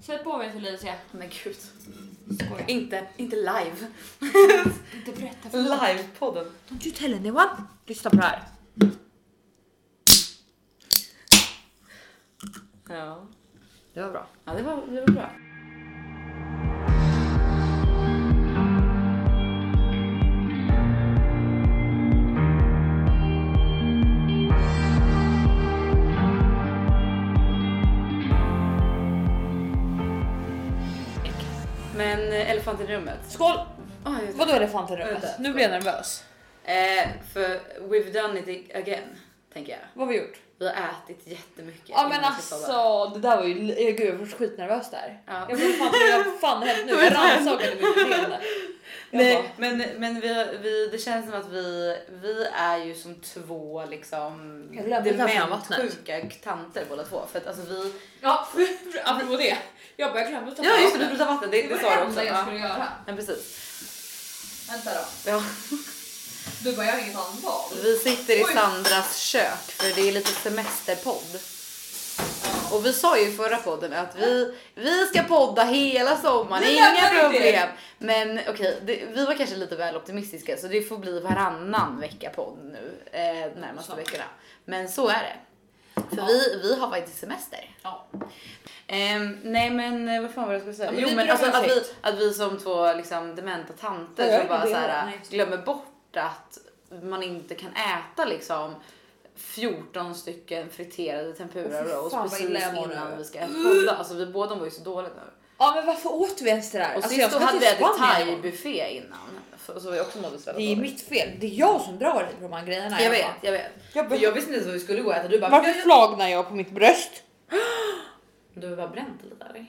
Sätt på mig Felicia. Men gud. Skojar. Inte, inte live. Inte berätta för Livepodden. Don't you tell anyone. Lyssna på det här. Ja. Det var bra. ja, det var, det var bra. Elefanten i rummet. Skål! Oh, Vadå elefanten i rummet? Vänta, Nu blir jag nervös. Eh, för we've done it again, tänker jag. Vad har vi gjort? Vi har ätit jättemycket. Ja men alltså det där var ju, eh, gud jag var skitnervös där. Ja. Jag blev fan, jag fan helt nu, jag rannsakade mitt beteende. Jag Nej, bara, men, men vi, vi, det känns som att vi, vi är ju som två liksom Jag dementsjuka tanter båda två. För att alltså vi... ja, apropå det. Jag bara jag glömde ta Ja just det, du ta vatten, det, det, sa du också. jag Ja. skulle göra. Men precis. Vänta då. Ja. Du bara jag har inget annat val. Vi sitter i Oj. Sandras kök för det är lite semesterpodd. Och vi sa ju i förra podden att vi, vi ska podda hela sommaren, Vi inga lämnar inte problem. Men okej, det- vi var kanske lite väl optimistiska så det får bli varannan vecka podd nu eh, närmaste Snart. veckorna. Men så är det. För Ja. vi, vi har faktiskt semester. Ja. Ehm, nej men eh, vad fan var det jag skulle säga? Ja, men jo vi men ber om alltså att vi, ursäkt. att vi som två liksom dementa tanter Ja, jag som bara ber om- såhär, nej. glömmer bort att man inte kan äta liksom 14 stycken friterade tempura fy rolls precis jag innan vi ska podda. Alltså vi båda var ju så dåliga nu. ja men varför åt vi ens det där? Och Alltså, sist jag ska hade vi ätit thai-buffé innan. Så, så vi också mådde så Det är mitt fel. Det är jag som drar i på de här grejerna. Jag vet, jag vet. Jag be- jag visste inte ens vad vi skulle gå och äta. Du bara, Varför jag, jag, flagnar jag på mitt bröst? du har bara bränt lite eller?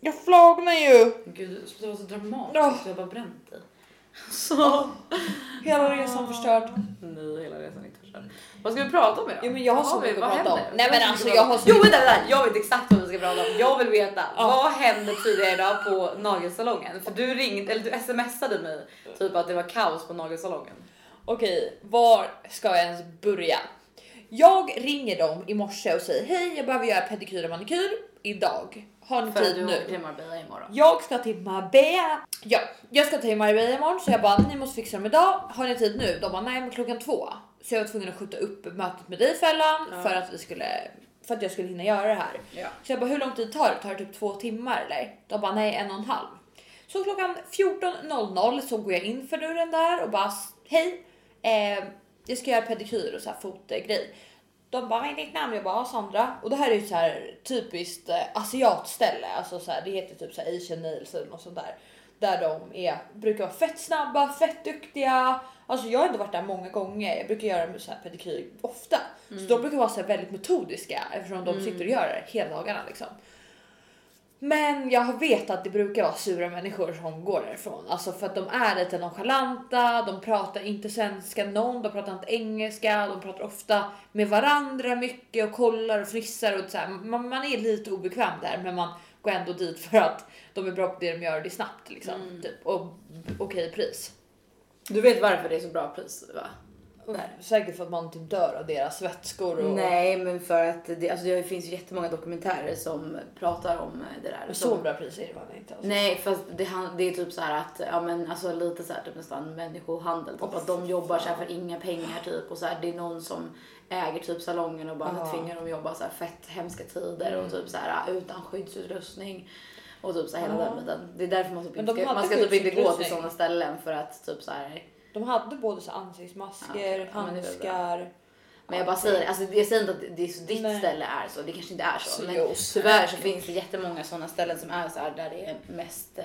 Jag flagnar ju. Gud, det var så dramatiskt. Ja. Du har bara bränt dig. Så. Hela resan förstörd. Nej, hela resan är inte förstörd. Vad ska vi prata om idag? Jo, men jag har så mycket att prata om. Nej, men alltså, jag har så Jo vänta, vänta, jag vet exakt vad vi ska prata om. Jag vill veta Ja. vad hände tidigare idag på nagelsalongen? För du ringde eller du smsade mig typ att det var kaos på nagelsalongen. Okej, var ska jag ens börja? Jag ringer dem i morse och säger hej, jag behöver göra pedikyr och manikyr idag. Har ni tid nu? till Marbella imorgon. Jag ska till Marbella. Ja, jag ska till Marbella imorgon så jag bara ni måste fixa dem idag. Har ni tid nu? De bara nej men klockan två. Så jag var tvungen att skjuta upp mötet med dig Fällan Ja. för att vi skulle för att jag skulle hinna göra det här. Ja. Så jag bara hur lång tid tar det? Tar det typ två timmar eller? De bara nej en och en halv. Så klockan 14.00 så går jag in för dörren där och bara hej, eh, jag ska göra pedikyr och så här fotgrej. De bara vad är ditt namn? Jag bara Sandra och det här är ju så här typiskt eh, asiatställe, alltså så här, det heter typ så här Asian nails eller något sånt där där de är brukar vara fett snabba, fett duktiga. Alltså jag har inte varit där många gånger. Jag brukar göra så här pedikyr ofta, så de brukar vara så här väldigt metodiska eftersom de sitter och gör det hela dagarna liksom. Men jag vet att det brukar vara sura människor som går därifrån. Alltså för att de är lite nonchalanta, de pratar inte svenska någon, de pratar inte engelska, de pratar ofta med varandra mycket och kollar och fnissar och så här. Man, man är lite obekväm där men man går ändå dit för att de är bra på det de gör och det är snabbt liksom. Typ, och okej pris. Du vet varför det är så bra pris va? Där. Säkert för att man typ dör av deras vätskor och, Nej men för att det, alltså det finns ju jättemånga dokumentärer som pratar om det där. och så bra pris är det fan inte. Alltså. Nej fast det, det är typ så här att ja men alltså lite så här typ nästan människohandel typ Åh, att de jobbar så här fan. för inga pengar typ och så här det är någon som äger typ salongen och bara Ja. tvingar dem att jobba så här fett hemska tider och Mm. typ så här utan skyddsutrustning och typ så här hela Ja. den biten. Det är därför man typ inte man ska typ inte gå till sådana ställen för att typ så här De hade både så ansiktsmasker, Ja, okej. Ja, men handskar. men jag bara säger, alltså jag säger inte att det är så ditt Nej. ställe är så, det kanske inte är så. Så Men tyvärr så finns det jättemånga sådana ställen som är så här där det är mest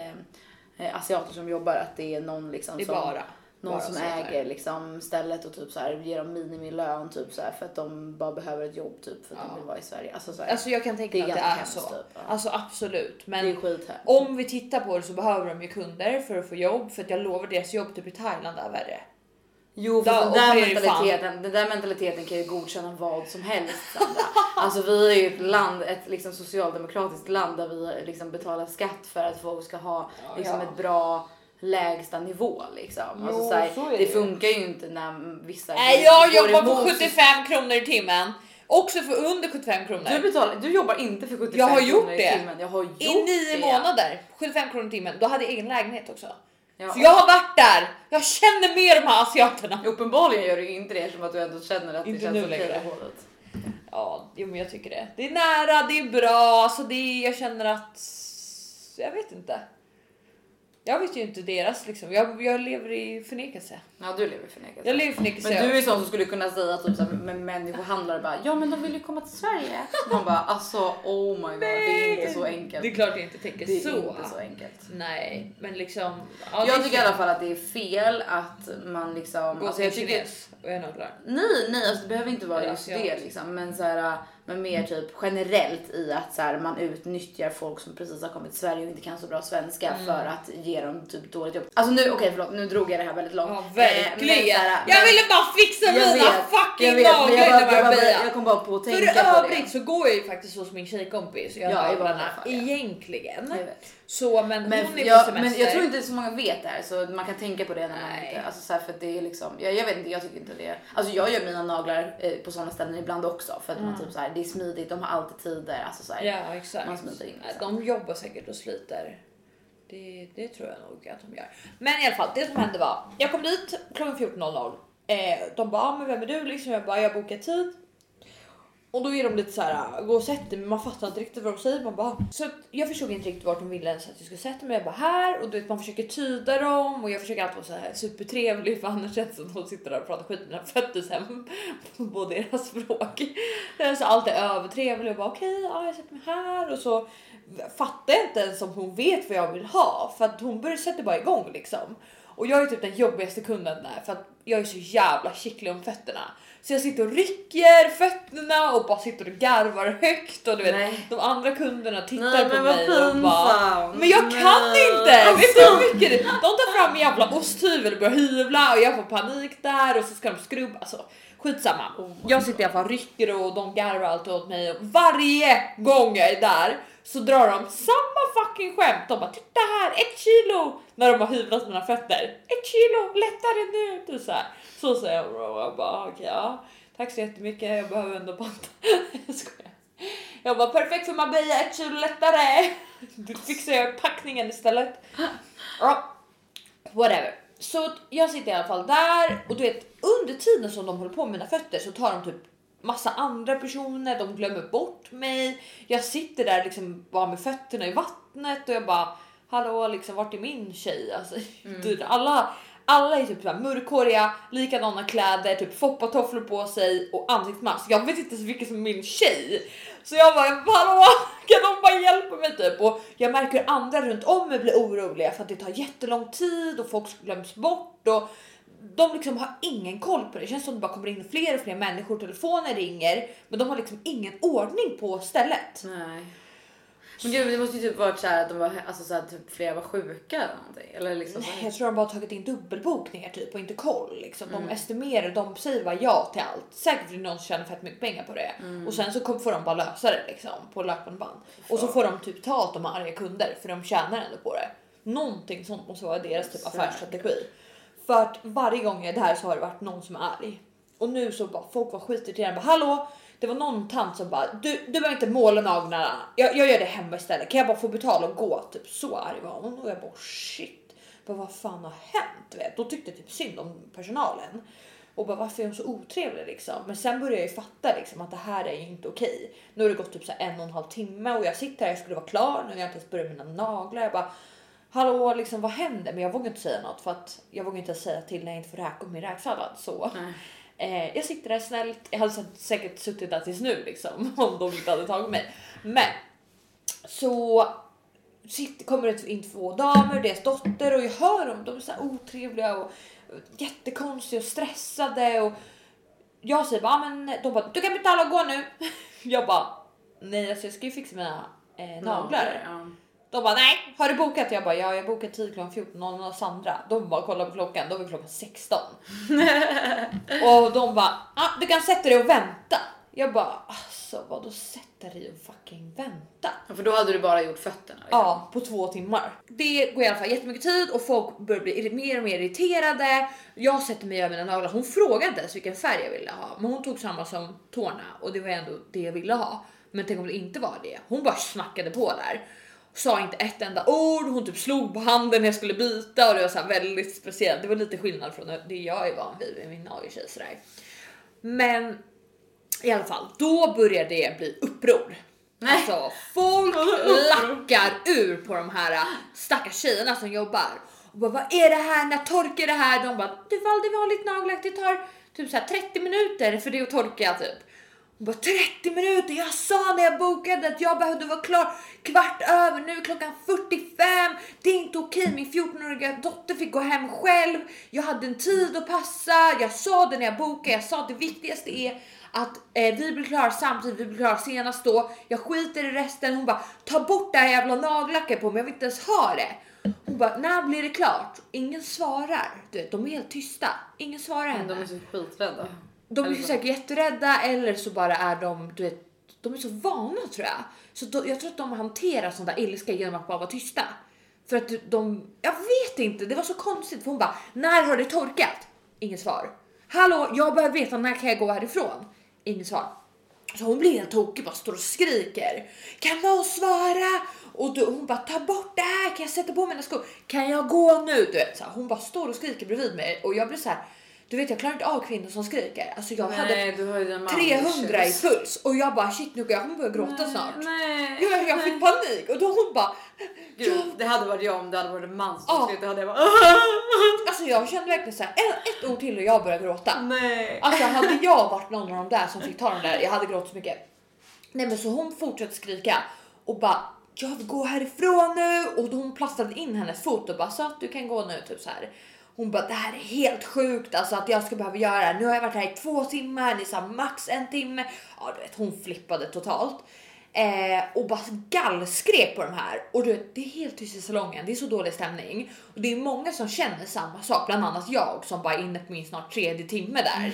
eh, asiater som jobbar, att det är någon liksom är som, bara. Någon som äger liksom stället och typ så här ger dem minimilön typ så här för att de bara behöver ett jobb typ för att Ja. de vill vara i Sverige. Alltså så här, Alltså jag kan tänka mig att det är så. typ, ja. Alltså absolut. Men om vi tittar på det så behöver de ju kunder för att få jobb. För att jag lovar deras jobb typ i Thailand är värre. Jo fast den där, mentaliteten, den där mentaliteten kan ju godkänna vad som helst Sandra. Alltså vi är ju ett land, ett liksom socialdemokratiskt land där vi liksom betalar skatt för att folk ska ha Ja, liksom ja. ett bra lägsta nivå liksom. alltså, Jo, så här, så det det funkar ju inte när vissa Nej, jag jobbar på emot 75 kronor i timmen Också för under 75 kronor. Du, betalar, du jobbar inte för 75 Jag har gjort kronor i det. timmen. Jag har gjort I nio det. månader, 75 kronor i timmen. Då hade jag egen lägenhet också. Ja, Så jag har varit där. Jag känner med de här asiaterna. Uppenbarligen gör du inte det eftersom att du ändå känner att det Inte känns nu okej längre. i hålet. Ja, jo, men jag tycker det. Det är nära, det är bra, så det är, jag känner att jag vet inte. Jag vet ju inte deras liksom. Jag, jag lever i förnekelse. Ja, du lever i förnekelse. Jag lever i förnekelse. Men du är sån som skulle kunna säga typ såhär, med människohandlare bara ja men de vill ju komma till Sverige. Man bara alltså oh my god det är inte så enkelt. Det är klart jag inte tänker Det är så. inte så enkelt. Nej, men liksom. Ja, det Jag är tycker i alla fall att det är fel att man liksom. Gå Alltså till jag tycker, och göra naglar. nej, nej, alltså det behöver inte vara Eller just det liksom, men så här, men mer typ generellt i att så här, man utnyttjar folk som precis har kommit till Sverige och inte kan så bra svenska Mm. för att ge dem typ dåligt jobb. Alltså nu, okej förlåt, nu drog jag det här väldigt långt. Ja, Eh, verkligen. men så här, jag men- ville bara fixa jag mina vet, fucking jag men naglar jag, jag, bara, Marbella. jag kom bara på att För tänka i på det. övrigt så går jag ju faktiskt hos min tjejkompis och gör Ja, i naglarna egentligen. Jag vet. Så men, Men, hon är jag, på semester. men jag tror inte så många vet det här så man kan tänka på det när man Nej. inte, alltså så här, för att det är liksom, jag, jag vet inte, jag tycker inte det. Alltså jag gör mina naglar eh, på sådana ställen ibland också för att man typ så här, det är smidigt, de har alltid tider, alltså så här, Ja exakt. man smiter in. Liksom. De jobbar säkert och sliter. Det, det tror jag nog att de gör. Men i alla fall, det som hände var, jag kom dit klockan 14.00. Eh, de bara, "Ah, men vem är du? Liksom, jag bara, jag bokar tid. Och då är de lite så här, gå och sätt dig, men man fattar inte riktigt vad de säger. Man bara, så att jag förstod inte riktigt vart de ville ens att jag skulle sätta mig. Jag bara här och du vet, man försöker tyda dem och jag försöker alltid vara så här supertrevlig för annars känns det som att de sitter där och pratar skit med mina fötter sen på deras språk. Så allt är övertrevligt och bara okej, ja, jag sätter mig här och så fattar jag inte ens om hon vet vad jag vill ha för att hon börjar sätta bara igång liksom. Och jag är typ den jobbigaste kunden där för att jag är så jävla kittlig om fötterna. Så jag sitter och rycker fötterna och bara sitter och garvar högt och du vet Nej. de andra kunderna tittar Nej, på mig och bara. Men jag kan Nej. inte! Vet du Alltså. hur mycket det De tar fram en jävla osthyvel och börjar hyvla och jag får panik där och så ska de skrubba. Alltså skitsamma. Oh jag sitter i alla fall och rycker och de garvar alltid åt mig och varje gång jag är där så drar de samma fucking skämt. De bara titta här, ett kilo! När de har hyvlat mina fötter. Ett kilo, lättare nu! Du, så, här. så säger jag och jag bara okej ja. Tack så jättemycket, jag behöver ändå banta. jag skojar. Jag bara perfekt för Marbella, ett kilo lättare. Du fixar jag packningen istället. Ja, whatever. Så jag sitter i alla fall där och du vet under tiden som de håller på med mina fötter så tar de typ massa andra personer, de glömmer bort mig. Jag sitter där liksom bara med fötterna i vattnet och jag bara hallå liksom vart är min tjej? Alltså, du, alla, alla är typ så här mörkhåriga, likadana kläder, typ foppatofflor på sig och ansiktsmask. Jag vet inte vilken som är min tjej. Så jag bara hallå kan de bara hjälpa mig typ? Och jag märker hur andra runt om mig blir oroliga för att det tar jättelång tid och folk glöms bort och de liksom har ingen koll på det. Det känns som det bara kommer in fler och fler människor, telefonen ringer, men de har liksom ingen ordning på stället. Nej. Men gud, det måste ju typ varit så här att de var, alltså så här, typ flera var sjuka eller någonting. Eller liksom så Nej, jag tror de bara har tagit in dubbelbokningar typ och inte koll. Liksom. Mm. De estimerar, de säger bara ja till allt. Säkert för någon som tjänar fett mycket pengar på det. Mm. Och sen så får de bara lösa det liksom, på löpande band. Och så får de typ ta åt de arga kunder för de tjänar ändå på det. Någonting sånt måste vara deras typ affärsstrategi. För att varje gång jag är där så har det varit någon som är arg. Och nu så bara folk var skitirriterade. Hallå, det var någon tant som bara du, du behöver inte måla naglarna. Jag, jag gör det hemma istället. Kan jag bara få betala och gå? Typ så arg var hon och jag bara shit. Bara, vad fan har hänt? Vet? Då tyckte jag typ synd om personalen. Och bara varför är hon så otrevlig liksom? Men sen började jag ju fatta liksom att det här är ju inte okej. Nu har det gått typ så här en och en halv timme och jag sitter här, jag skulle vara klar nu, jag har inte ens börjat med mina naglar. Jag bara hallå liksom vad händer? Men jag vågar inte säga något för att jag vågar inte säga till när jag inte får räka om min räksallad så. Nej. Eh, jag sitter där snällt. Jag hade säkert- suttit där tills nu liksom om de inte hade tagit mig. Men så sitter, kommer det in två damer deras dotter och jag hör dem. De är så här otrevliga och jättekonstiga och stressade och jag säger bara, "Ah, men de bara du kan betala och gå nu. Jag bara nej, alltså jag ska ju fixa mina eh, naglar. Ja. De bara nej, har du bokat? Jag bara ja, jag bokat tid klockan 14.00 hos Sandra. De bara kollar på klockan, då är klockan 16. och de bara ah, du kan sätta dig och vänta. Jag bara alltså vadå sätta dig och fucking vänta? För då hade du bara gjort fötterna. Liksom. Ja, på två timmar. Det går i alla fall jättemycket tid och folk börjar bli mer och mer irriterade. Jag sätter mig över mina naglar. Hon frågade inte ens vilken färg jag ville ha, men hon tog samma som tårna och det var ändå det jag ville ha. Men tänk om det inte var det. Hon bara snackade på där. Sa inte ett enda ord, hon typ slog på handen när jag skulle byta och det var så väldigt speciellt. Det var lite skillnad från det jag är van vid med min nageltjej sådär. Men i alla fall, då började det bli uppror. Nej. Alltså folk lackar ur på de här stackars tjejerna som jobbar. Och bara, vad är det här? När torkar det här? De bara, det valde vanligt nagellack. Det tar typ så här 30 minuter för det att torka typ. Bara 30 minuter. Jag sa när jag bokade att jag behövde vara klar kvart över. Nu är klockan 45. Det är inte okej. Min 14-åriga dotter fick gå hem själv. Jag hade en tid att passa. Jag sa det när jag bokade. Jag sa att det viktigaste är att eh, vi blir klara samtidigt, vi blir klara senast då. Jag skiter i resten. Hon bara ta bort det här jävla nagellacket på mig, jag vill inte ens ha det. Hon bara när blir det klart? Ingen svarar. Du vet, de är helt tysta. Ingen svarar henne. de är så skiträdda. De är ju säkert jätterädda eller så bara är de, du vet, de är så vana tror jag. Så då, jag tror att de hanterar sån där ilska genom att bara vara tysta. För att de, jag vet inte, det var så konstigt för hon bara, när har det torkat? Inget svar. Hallå, jag behöver veta när kan jag gå härifrån? Inget svar. Så hon blir helt tokig, bara står och skriker. Kan någon svara? Och då, hon bara ta bort det här, kan jag sätta på mina skor? Kan jag gå nu? Du vet, så här, hon bara står och skriker bredvid mig och jag blir så här. Du vet jag klarar inte av kvinnor som skriker. Alltså jag hade Nej, man. 300 i puls och jag bara shit nu jag kommer börja gråta snart. Nej. Jag, jag fick panik och då hon bara Gud, det hade varit jag om det hade varit en man som Ja. hade jag bara alltså jag kände verkligen så här ett, ett ord till och jag började gråta. nej. Alltså hade jag varit någon av de där som fick ta den där, jag hade gråtit så mycket. Nej men så hon fortsatte skrika och bara jag vill gå härifrån nu och då hon plastade in hennes fot och bara så att du kan gå nu typ så här. Hon bara det här är helt sjukt alltså att jag ska behöva göra det här. Nu har jag varit här i två timmar, ni sa max en timme. Ja du vet hon flippade totalt. Eh, och bara gallskrek på de här och du vet det är helt tyst i salongen. Det är så dålig stämning och det är många som känner samma sak, bland annat jag som bara är inne på min snart tredje timme där.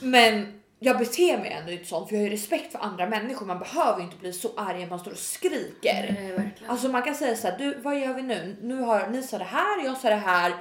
Men jag beter mig ändå inte sånt för jag har ju respekt för andra människor. Man behöver ju inte bli så arg att man står och skriker. Nej. Alltså man kan säga så här, du vad gör vi nu? Nu har ni sa det här, jag sa det här.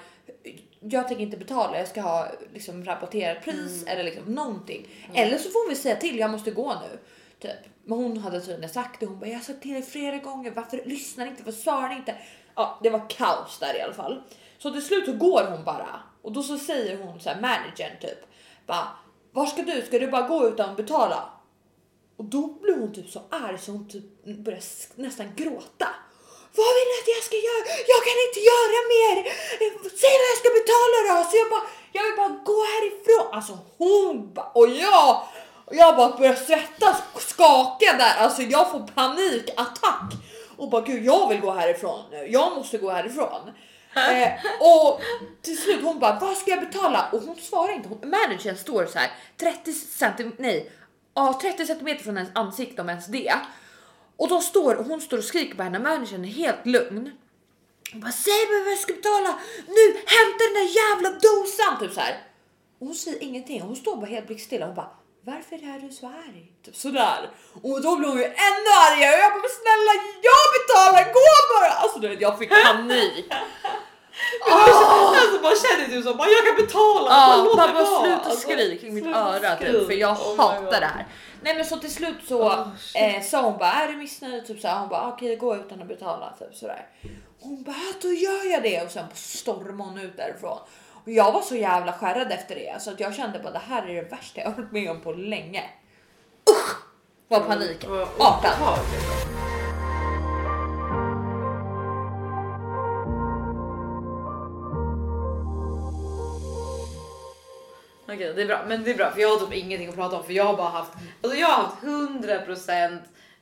Jag tänker inte betala, jag ska ha liksom rabatterat pris eller liksom någonting. Eller så får vi säga till, jag måste gå nu. Typ. Men hon hade tydligen sagt det. Hon bara, jag har sagt till dig flera gånger. Varför lyssnar ni inte? Varför svarar ni inte? Ja, det var kaos där i alla fall. Så till slut så går hon bara och då så säger hon så här managern typ bara var ska du? Ska du bara gå utan att betala? Och då blir hon typ så arg så hon typ börjar nästan gråta. Vad vill du att jag ska göra? Jag kan inte göra mer! Säg vad jag ska betala då! Så jag bara, jag vill bara gå härifrån. Alltså hon bara, och jag, och jag bara börjar svettas och skaka där. Alltså jag får panikattack och bara gud jag vill gå härifrån nu. Jag måste gå härifrån. Eh, och till slut hon bara vad ska jag betala? Och hon svarar inte. Hon, managern står så här 30 centimeter, nej, ja, 30 centimeter från hennes ansikte om ens det. Och de står och hon står och skriker på henne. Managern är helt lugn. Hon bara säg mig vad jag ska betala nu. Hämta den där jävla dosan typ så här. Och hon säger ingenting. Hon står bara helt blickstilla. Hon bara varför är du så arg? Typ sådär. Och då blir hon ju ännu argare. Och jag bara snälla jag betalar, gå bara. Alltså du vet jag fick panik. Alltså man känner typ som bara jag kan betala. Låt bara mig vara. sluta Alltså, skrik i mitt öra typ, för jag Oh hatar det här. Nej men så till slut så Oh, eh, sa hon bara är du missnöjd? Typ så här, hon bara okej gå utan att betala typ sådär. Hon bara då gör jag det och sen stormade hon ut därifrån. Och jag var så jävla skärrad efter det så att jag kände bara det här är det värsta jag har varit med om på länge. Usch! Vad Artad. obehagligt. Okej, det är bra, men det är bra för jag har typ ingenting att prata om för jag har bara haft, alltså jag har haft 100%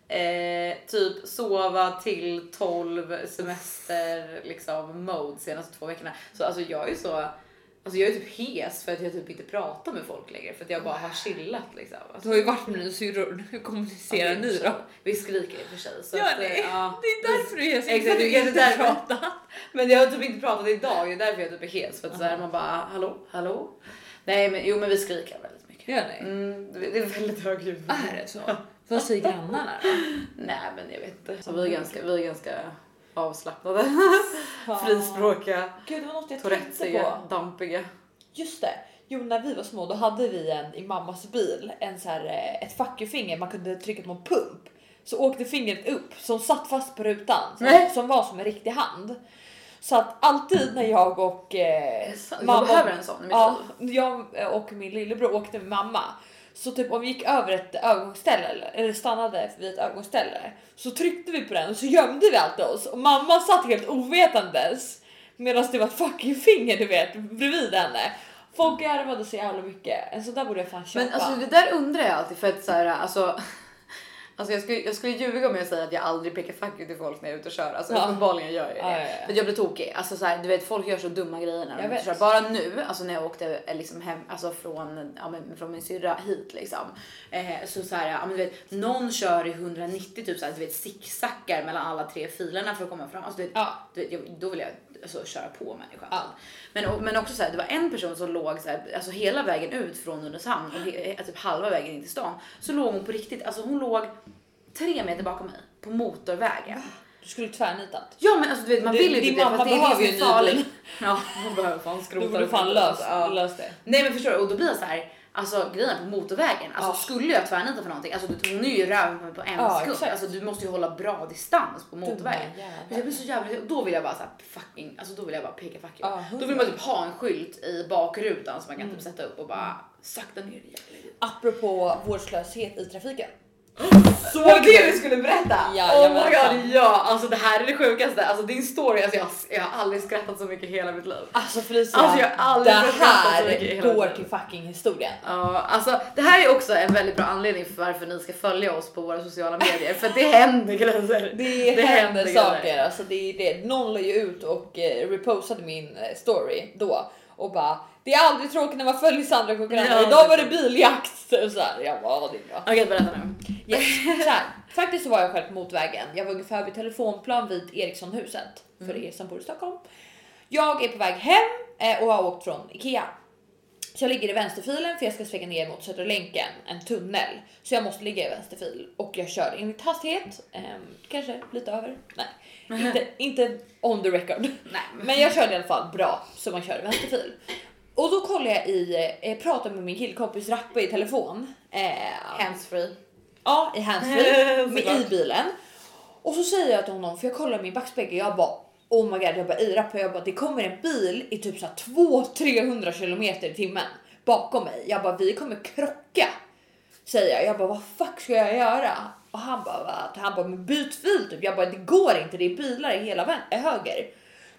eh, typ sova till 12 semester liksom mode senaste två veckorna. Så alltså jag är så, alltså jag är typ hes för att jag typ inte pratar med folk längre för att jag bara har chillat liksom. Du Alltså, har ju varit med dina syrror, hur kommunicerar är ni då? Vi skriker i och för sig. Så Ja, att, det, eh, ja. det är därför du är så Exakt, du inte därför. pratar. Men jag har typ inte pratat idag, det är därför jag typ är hes. För att så här, man bara hallå, hallå. Nej men jo men vi skriker väldigt mycket. Gör ni? Mm, det är väldigt hög ljud. Är det så? Vad säger grannarna då? Nej men jag vet inte. Så vi, är ganska, vi är ganska avslappnade. Frispråkiga, Gud, det var något jag tänkte tourettesiga, på. dampiga. Just det. Jo, när vi var små då hade vi en i mammas bil, en så här, eh, ett fuck man kunde trycka på en pump. Så åkte fingret upp som satt fast på rutan som, som var som en riktig hand. Så att alltid när jag och eh, Jag behöver en sån ja, jag och min lillebror åkte med mamma. Så typ om vi gick över ett övergångsställe eller, stannade vid ett övergångsställe så tryckte vi på den och så gömde vi alltid oss och mamma satt helt ovetandes medan det var ett fucking finger du vet bredvid henne. Folk garvade så jävla mycket. En sån där borde jag fan köpa. Men alltså det där undrar jag alltid för att så här, alltså. Alltså jag skulle, jag skulle ljuga om jag säger att jag aldrig pekar fuck you till folk när jag är ute och kör. Alltså Ja. uppenbarligen gör jag det. Ja, ja. Men jag blir tokig. Alltså så här, du vet folk gör så dumma grejer när de och kör. vet. Bara nu, alltså när jag åkte eh, liksom hem, alltså från, ja, men, från min syrra hit liksom. Eh, så så här, ja, men du vet, någon kör i 190 typ så här, du vet zigzaggar mellan alla tre filerna för att komma fram. Alltså, du vet, Ja. du vet, jag, då vill jag alltså, köra på människan. Ja. Men, och- men också så här, det var en person som låg så här, alltså hela vägen ut från Nynäshamn och he, typ halva vägen in till stan så låg hon på riktigt, alltså hon låg tre meter bakom mig på motorvägen. Du skulle tvärnitat. Ja men alltså du vet man Du- vill ju din typ det mamma fast det är behöver ju en ny bil. Ja hon behöver fan skrota Du borde upp fan det. lös, Ja. lös det. Nej men förstår du och då blir jag så här. Alltså grejen på motorvägen, alltså Ja. skulle jag tvärnita för någonting, alltså du, hon är ju röven på mig på en Ja, sekund. exakt. Alltså du måste ju hålla bra distans på motorvägen. jag blir så jävla, då vill jag bara så här, fucking, alltså då vill jag bara peka fuck you. Ja, då vill man typ ha en skylt i bakrutan som man kan typ sätta upp och bara sakta ner Apropå vårdslöshet i trafiken. Så var det det du skulle berätta? Ja, oh my god, ja! Alltså det här är det sjukaste. Alltså din story, alltså jag, jag har aldrig skrattat så mycket i hela mitt liv. Alltså Felicia, Alltså, jag har aldrig det skrattat så mycket i här hela går till fucking historien. Ja, alltså det här är också en väldigt bra anledning för varför ni ska följa oss på våra sociala medier för det händer grejer. Det, händer grejer. saker, alltså det är det. Någon la ju ut och eh, repostade min eh, story då och bara det är aldrig tråkigt när man följer Sandra och konkurrenter. Ja, Idag var det biljakt. Så här, jag bara, det är bra. Okej, berätta nu. Yes. Så här, faktiskt så var jag själv på motvägen. Jag var ungefär vid telefonplan vid Erikssonhuset för er som bor i Stockholm. Jag är på väg hem eh, och har åkt från Ikea. Så jag ligger i vänsterfilen för jag ska svänga ner mot Södra länken, en tunnel. Så jag måste ligga i vänsterfil och jag kör enligt hastighet, ehm, kanske lite över. Nej, inte, inte on the record. Nej. Men jag körde i alla fall bra så man kör i vänsterfil. Och då kollar jag i, eh, pratar med min killkompis Rappe i telefon. Eh, Handsfree. Ja, i handsfree med, i bilen. Och så säger jag till honom, för jag kollar min backspegel, jag bara oh my god, jag bara i rappen, jag bara det kommer en bil i typ så här 200-300 kilometer i timmen bakom mig. Jag bara vi kommer krocka. Säger jag. Jag bara vad fuck ska jag göra? Och han bara va? Han bara men byt fil typ. Jag bara det går inte, det är bilar i hela eh, höger.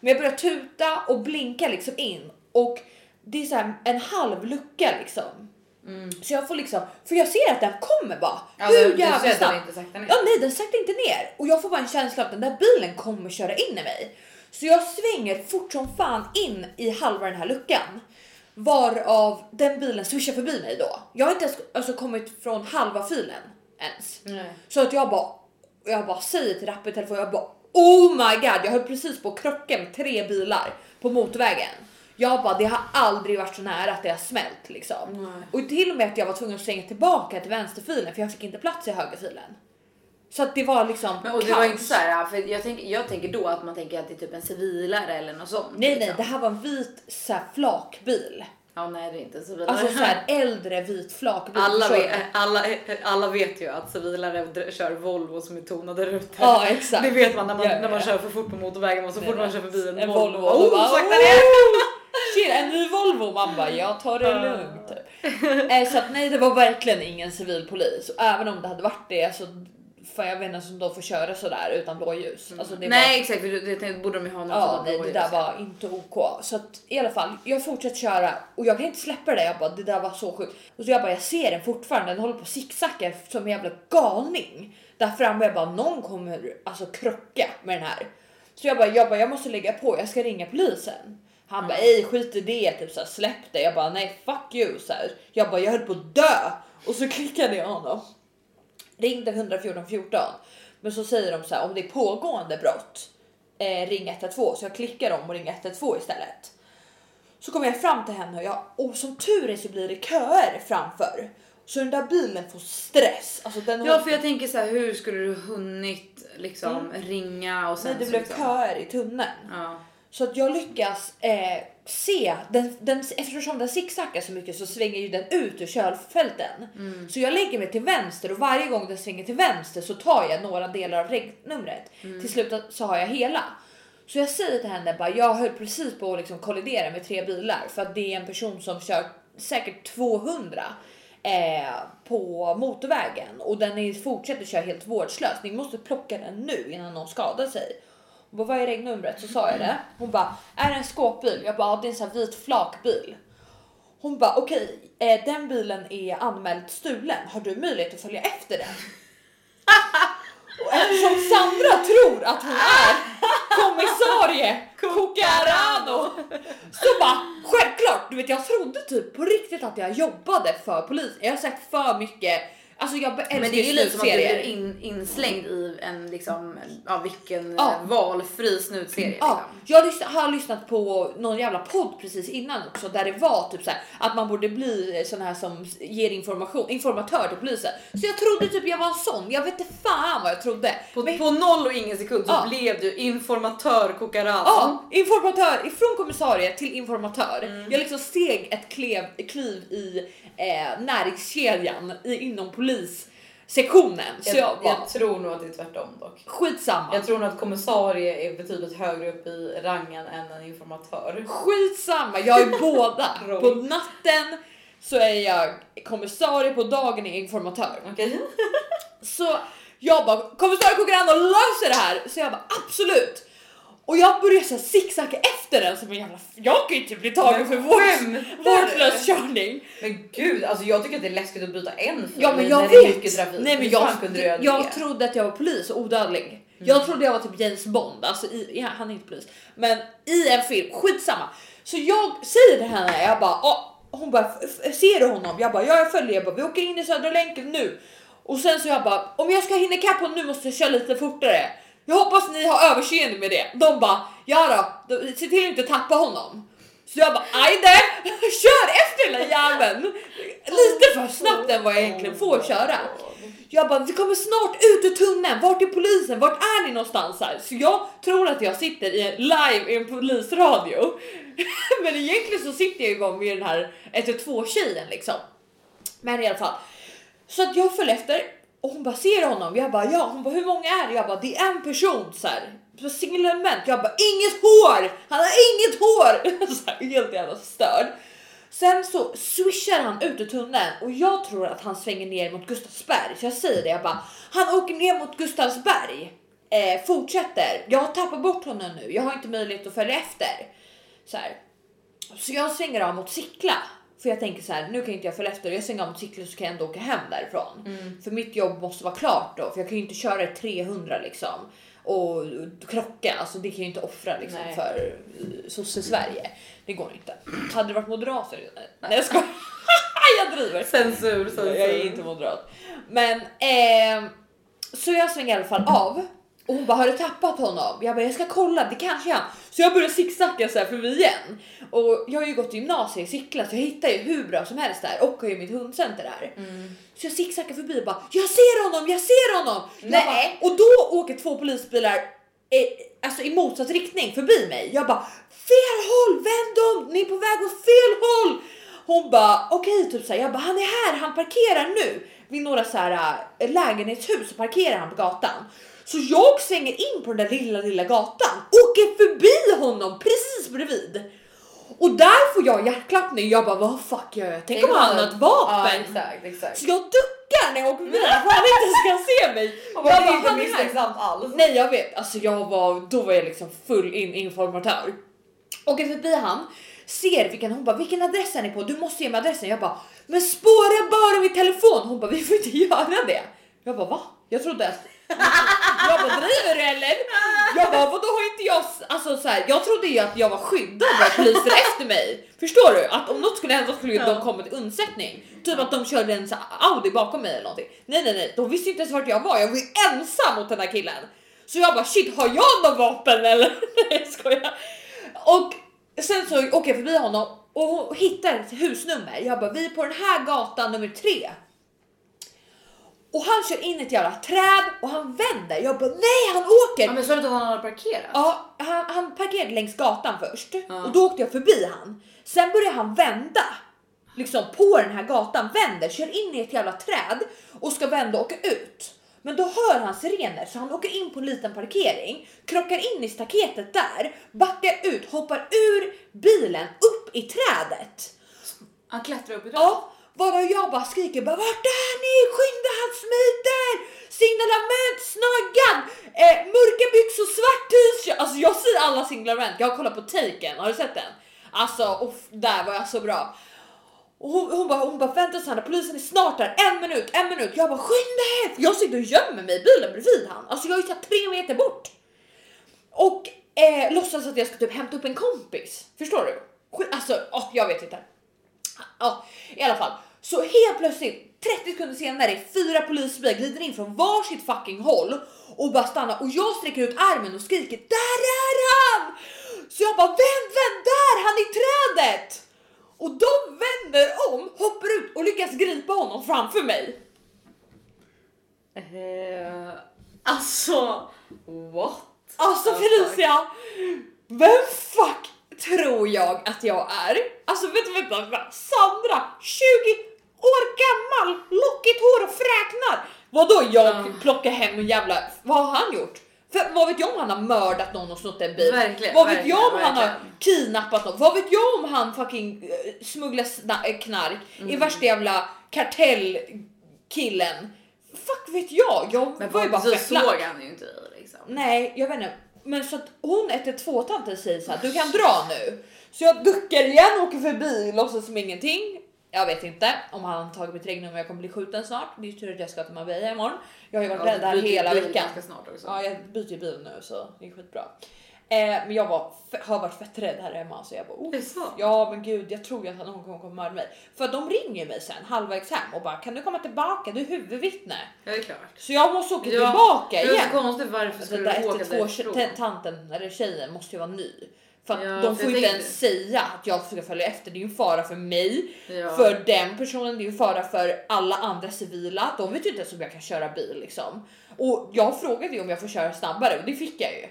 Men jag börjar tuta och blinka liksom in och det är så här en halv lucka liksom. Så jag får liksom, för jag ser att den kommer bara. Alltså, hur jävla snabbt? Ja nej den saktar inte ner och jag får bara en känsla att den där bilen kommer köra in i mig. Så jag svänger fort som fan in i halva den här luckan. Varav den bilen swishar förbi mig då. Jag har inte ens alltså, kommit från halva filen ens. Nej. Så att jag bara, jag bara säger till rappen i telefon, jag bara oh my god, jag höll precis på att krocka med tre bilar på motorvägen. Jag bara, det har aldrig varit så nära att det har smält liksom. Nej. Och till och med att jag var tvungen att svänga tillbaka till vänsterfilen för jag fick inte plats i högerfilen. Så att det var liksom Men och det kaos. var inte så här, för jag tänker, jag tänker då att man tänker att det är typ en civilare eller något sånt. Nej nej, liksom. det här var en vit så här, flakbil. Ja nej det är inte en civilare. Alltså så här äldre vit flakbil. alla, vet, alla, alla vet ju att civilare kör Volvo som är tonade rutor. Ja exakt. Det vet man när man, Ja, ja, när man kör för fort på motorvägen och så fort man kör förbi en, en Volvo. Volvo. Oh, sakta "Oh, ner! Tjena, en ny Volvo. Man bara, jag tar det lugnt. Typ. Eh, så att nej, det var verkligen ingen civilpolis. Och även om det hade varit det så för jag vet inte som de får köra så där utan blåljus. Alltså, det var, Nej exakt, för det, det borde de ju ha någon Ja, nej, det där var inte OK. Så att i alla fall, jag fortsätter köra och jag kan inte släppa det. Jag bara, det där var så sjukt. Och så jag bara, jag ser den fortfarande. Den håller på zigzacka som en jävla galning där framme. Jag bara, någon kommer alltså krocka med den här. Så jag bara, jag bara, jag måste lägga på. Jag ska ringa polisen. Han bara, ej skit i det, typ så här, släpp det. Jag bara, nej fuck you. Så här. Jag bara, jag höll på att dö och så klickade jag honom. Ringde 114 14 men så säger de så här om det är pågående brott eh, ring 112 så jag klickar om och ringer 112 istället. Så kommer jag fram till henne och, jag, och som tur är så blir det köer framför. Så den där bilen får stress. Alltså den Ja för jag tänker så här, hur skulle du hunnit liksom ringa och sen Nej, det blev liksom, köer i tunneln. Ja. Så att jag lyckas eh, se, den, den, eftersom den zigzaggar så mycket så svänger ju den ut ur kölfälten. Mm. Så jag lägger mig till vänster och varje gång den svänger till vänster så tar jag några delar av regnumret. Mm. Till slut så har jag hela. Så jag säger till henne bara, jag höll precis på att liksom kollidera med tre bilar för att det är en person som kör säkert 200 eh, på motorvägen och den är, fortsätter köra helt vårdslöst. Ni måste plocka den nu innan någon skadar sig. Hon bara, vad är regnumret? Så sa jag det. Hon bara, är det en skåpbil? Jag bara, "Ja, det är en sån här vit flakbil. Hon bara, okej, eh, den bilen är anmäld stulen. Har du möjlighet att följa efter den? Och eftersom Sandra tror att hon är kommissarie Cucarano så bara självklart, du vet jag trodde typ på riktigt att jag jobbade för polisen. Jag har sett för mycket, alltså jag älskar Men det är ju lite som att du blir in, inslängd i en liksom, ja vilken Ja. eh, valfri snutserie. Ja, Liksom. jag har lyssnat på någon jävla podd precis innan också där det var typ så här, att man borde bli sån här som ger information, informatör till polisen. Så jag trodde typ jag var en sån. Jag vet inte fan vad jag trodde. På, Men- på noll och ingen sekund så Ja. blev du informatör Cucarano. Ja, informatör ifrån kommissarie till informatör. Mm. Jag liksom steg ett klev, kliv i eh, näringskedjan i, inom polissektionen. Så Jag, jag, jag, bara, tror nog att det är tvärtom dock. skitsamma. Jag tror nog att kommissarie är betydligt högre upp i rangen än en informatör. Skitsamma, jag är båda. På natten så är jag kommissarie, på dagen är jag informatör. Okej. Så jag bara, kommissarie Cucarano löser det här. Så jag bara absolut. Och jag börjar så zigzacka efter den som en jävla... Jag kan ju inte bli tagen för vård, skämtar vårdslös körning. Men gud, alltså jag tycker att det är läskigt att byta en fil Ja men när jag det är vet. mycket trafik. Nej men jag, jag? Mm. trodde att jag var polis och odödlig. Jag trodde jag var typ James Bond, alltså i, ja, han är inte polis. Men i en film, skitsamma. Så jag säger till henne, jag bara, "Åh." hon bara, "F- f- ser du honom? Jag bara, ja jag följer, jag bara, vi åker in i Södra länken nu. Och sen så jag bara, om jag ska hinna ikapp honom nu måste jag köra lite fortare. Jag hoppas ni har överseende med det. De bara, ja då, se till att inte tappa honom. Så jag bara, ajde, kör efter den där jäveln. Lite för snabbt än vad jag egentligen får köra. Jag bara, vi kommer snart ut ur tunneln. Vart är polisen? Vart är ni någonstans här? Så jag tror att jag sitter i en live i en polisradio. Men egentligen så sitter jag ju bara med den här 112 tjejen liksom. Men i alla fall. Så att jag följer efter och hon bara ser honom. Jag bara ja, hon bara hur många är det? Jag bara det är en person så här. På signalement. Jag bara inget hår. Han har inget hår. så här, helt jävla störd. Sen så swishar han ut ur tunneln och jag tror att han svänger ner mot Gustavsberg. Så jag säger det, jag bara han åker ner mot Gustavsberg. Eh, fortsätter. Jag har tappat bort honom nu. Jag har inte möjlighet att följa efter. Så här. Så jag svänger av mot Sickla. För jag tänker så här, nu kan inte jag följa efter. Jag svänger mot Sickla så kan jag ändå åka hem därifrån. Mm. För mitt jobb måste vara klart då. För jag kan ju inte köra i 300 liksom. Och krocka, alltså det kan jag ju inte offra liksom Nej. för uh, sosse-Sverige. Det går inte. Hade det varit moderater? Nej jag skojar. jag driver. Censur, censur. Jag är inte moderat. Men ehm, så jag svänger i alla fall av och hon bara har du tappat honom? Jag bara jag ska kolla, det kanske är han. Så jag börjar zigzacka så här förbi igen och jag har ju gått gymnasiet i Sickla så jag hittar ju hur bra som helst där och har ju mitt hundcenter där. Så jag zigzackar förbi och bara jag ser honom, jag ser honom. Nej. Bara, och då åker två polisbilar alltså i motsatt riktning förbi mig. Jag bara fel håll, vänd om, ni är på väg åt fel håll. Hon bara okej, typ såhär. Jag bara han är här, han parkerar nu vid några så här äh, lägenhetshus så parkerar han på gatan. Så jag svänger in på den där lilla, lilla gatan, åker förbi honom precis bredvid. Och där får jag hjärtklappning. Jag bara vad fuck gör jag? Tänk om han har ett Ja vapen. exakt, exakt. Så jag duckar när jag åker förbi för han inte ska se mig. Och Jag bara, det är bara, inte misstänksamt alls. Nej jag vet, alltså jag var, då var jag liksom full in informatör. Åker förbi han, ser vilken, hon bara vilken adress är ni på? Du måste ge mig adressen. Jag bara men spåra bara min telefon. Hon bara vi får inte göra det. Jag bara va? Jag trodde att jag bara driver du eller? Jag bara vadå har inte jag, alltså så här, jag trodde ju att jag var skyddad av poliser efter mig. Förstår du? Att om något skulle hända skulle Ja. de komma till undsättning. Typ att de körde en så här Audi bakom mig eller någonting. Nej nej nej, de visste inte ens vart jag var. Jag var ju ensam mot den här killen. Så jag bara shit har jag någon vapen eller? Nej jag skojar. Och sen så åker jag förbi honom och hittar ett husnummer. Jag bara, vi är på den här gatan nummer tre. Och han kör in i ett jävla träd och han vänder. Jag bara, nej han åker! Ja, men är det inte att han hade parkerat? Ja, han, han parkerade längs gatan först och då åkte jag förbi han. Sen börjar han vända liksom på den här gatan, vänder, kör in i ett jävla träd och ska vända och åka ut. Men då hör han sirener så han åker in på en liten parkering, krockar in i staketet där, backar ut, hoppar ur bilen upp i trädet. Han klättrar upp i Ja, Vadå jag bara skriker bara vart är ni? Skynda han smiter! Signalement snaggad! Eh, mörka byxor, svart t-shirt. Alltså jag ser alla signalement. Jag har kollat på Taken, har du sett den? Alltså uff, där var jag så bra. Och hon, hon bara, hon bara vänta Sanna, polisen är snart där, en minut, en minut. Jag bara skynda er! Jag sitter och gömmer mig i bilen bredvid han. Alltså jag är ju såhär tre meter bort. Och eh, låtsas att jag ska typ hämta upp en kompis. Förstår du? Alltså, oh, jag vet inte. Ja, i alla fall. Så helt plötsligt, 30 sekunder senare, fyra polisbilar glider in från varsitt fucking håll och bara stannar och jag sträcker ut armen och skriker där är han! Så jag bara vänd, vänd där, han är i trädet! Och de vänder om, hoppar ut och lyckas gripa honom framför mig. Eh, alltså, what? Alltså? Felicia, vem fuck tror jag att jag är? Alltså vänta, vänta, vänta. Sandra, 20 år gammal, lockigt hår och fräknar. Vadå jag Ja. plockar hem en jävla, vad har han gjort? För vad vet jag om han har mördat någon och snott en bil? Verkligen, vad vet verkligen, jag om han har verkligen. kidnappat någon? Vad vet jag om han fucking uh, smugglar eh, knark i Mm. värsta jävla kartellkillen? Fuck vet jag? Jag Men var ju bara så fett såg han ju inte dig liksom. Nej, jag vet inte. Men så att hon 112 tanten säger så här, du kan dra nu. Så jag duckar igen, åker förbi, låtsas som ingenting. Jag vet inte om han har tagit mitt regnum och jag kommer bli skjuten snart. Det är ju tur att jag ska till Marbella imorgon. Jag har ju varit rädd byter hela bil veckan. Snart också. Ja, jag byter ju bil nu så det är skitbra. Eh, men jag var, har varit fett rädd här hemma så jag bara oh, Det är så? Ja men gud jag tror ju att någon kommer komma mörda mig. För de ringer mig sen halvvägs hem och bara kan du komma tillbaka? Du är huvudvittne. Ja, det är klart. Så jag måste åka Ja, tillbaka Det är igen. så konstigt varför Alltså, skulle den du åka 112 därifrån? tanten eller tjejen måste ju vara ny. För att Ja, de får ju inte ens säga att jag ska följa efter. Det är ju en fara för mig, Ja. för den personen, det är ju en fara för alla andra civila. De vet ju inte ens om jag kan köra bil liksom. Och jag frågade ju om jag får köra snabbare och det fick jag ju.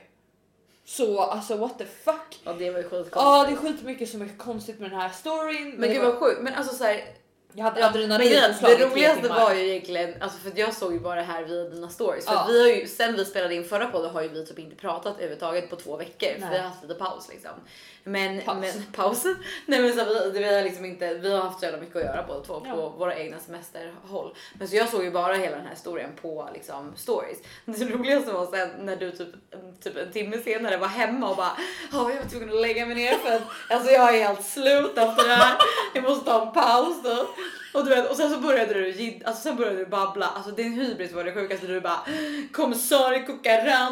Så alltså what the fuck. Ja, det var ju skitkonstigt. Ja, det är skitmycket som är konstigt med den här storyn. Men det gud var- vad sjukt. Men alltså så här, jag hade adrenalin men det roligaste var ju egentligen, alltså för jag såg ju bara det här via dina stories. För Ja. vi har ju, sen vi spelade in förra podden har ju vi typ inte pratat överhuvudtaget på två veckor. För Nej. vi har haft lite paus liksom. Men Paus. men paus. Nej men så här, vi, vi har liksom inte, vi har haft så jävla mycket att göra båda två på Ja. våra egna semesterhåll. Men så jag såg ju bara hela den här historien på liksom stories. Det roligaste var sen när du typ, typ en timme senare var hemma och bara ja jag var tvungen att lägga mig ner för att alltså jag är helt slut efter det här. Jag måste ta en paus nu. Och, du vet, och sen så började du gid- alltså sen började du babbla, alltså din hybris var det sjukaste. Du bara kommissarie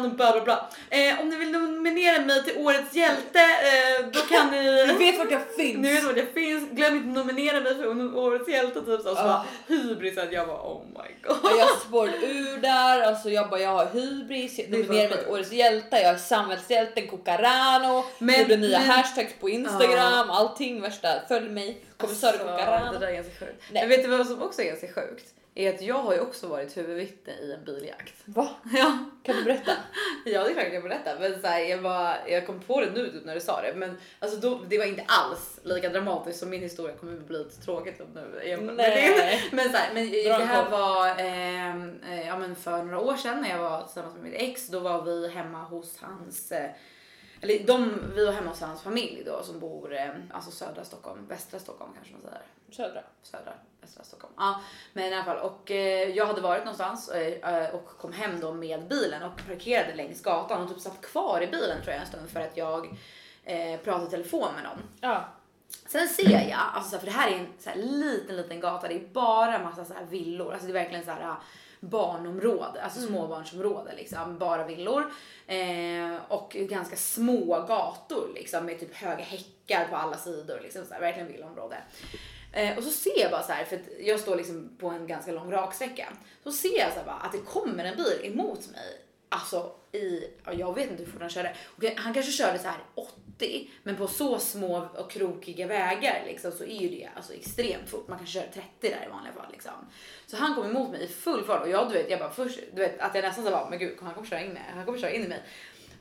och bla bla bla. Eh, om ni vill nominera mig till årets hjälte eh, då kan ni Du vet vart jag finns. ni vet var jag finns, glöm inte att nominera mig för årets hjälte typ så. så Ja. bara, hybris att jag var oh my god. Ja, jag spårade ur där, alltså jag bara jag har hybris, jag nominerar så mig till årets hjälte, jag är samhällshjälten Kokarano, Men- gjorde nya men- hashtags på Instagram, allting värsta, följ mig, kommissarie Alltså, Kokarano. Det där är ganska sjukt. Nej. Men vet du vad som också är ganska sjukt? Är att jag har ju också varit huvudvittne i en biljakt. Va? Ja. Kan du berätta? Ja det är klart jag kan berätta men så här, jag, var, jag kom på det nu typ när du sa det men alltså då, det var inte alls lika dramatiskt som min historia kommer bli lite tråkigt nu. Nej. Men, så här, men Bra det här var ehm, eh, ja, men för några år sedan när jag var tillsammans med mitt ex. Då var vi hemma hos hans eh, eller de, vi var hemma hos hans familj då som bor eh, alltså södra Stockholm, västra Stockholm kanske man säger Södra. södra, västra Stockholm. Ja, men i alla fall och eh, jag hade varit någonstans eh, och kom hem då med bilen och parkerade längs gatan och typ satt kvar i bilen tror jag en stund för att jag pratade i telefon med någon. Ja. Sen ser jag, alltså för det här är en så här liten, liten gata, det är bara massa så här villor, alltså det är verkligen så här barnområde, alltså småbarnsområde liksom, bara villor. Eh, och ganska små gator liksom med typ höga häckar på alla sidor, liksom så här, verkligen villaområde. Eh, och så ser jag bara så här, för jag står liksom på en ganska lång raksträcka, så ser jag så bara att det kommer en bil emot mig. Alltså i, ja, jag vet inte hur fort han körde. Han kanske körde så här 80 men på så små och krokiga vägar liksom, så är ju det alltså extremt fort. Man kan köra 30 där i vanliga fall liksom. Så han kom emot mig i full fart och jag du vet, jag bara först, du vet att jag nästan så bara, men gud han kommer köra in mig, han kommer köra in i mig.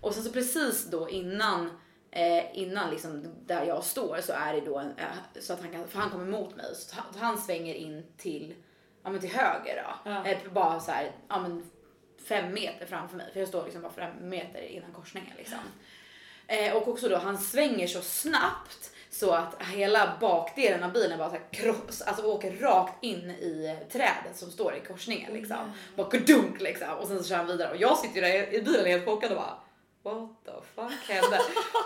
Och sen så precis då innan eh, innan liksom där jag står så är det då en, eh, så att han kan, för han kommer emot mig så han, han svänger in till, ja men till höger då. Ja. Eh, bara så här, ja men fem meter framför mig för jag står liksom bara fem meter innan korsningen liksom. Eh, och också då han svänger så snabbt så att hela bakdelen av bilen bara så här kross, alltså åker rakt in i trädet som står i korsningen liksom. Bara dunk liksom och sen så kör han vidare och jag sitter ju där i bilen helt chockad och bara What the fuck hände?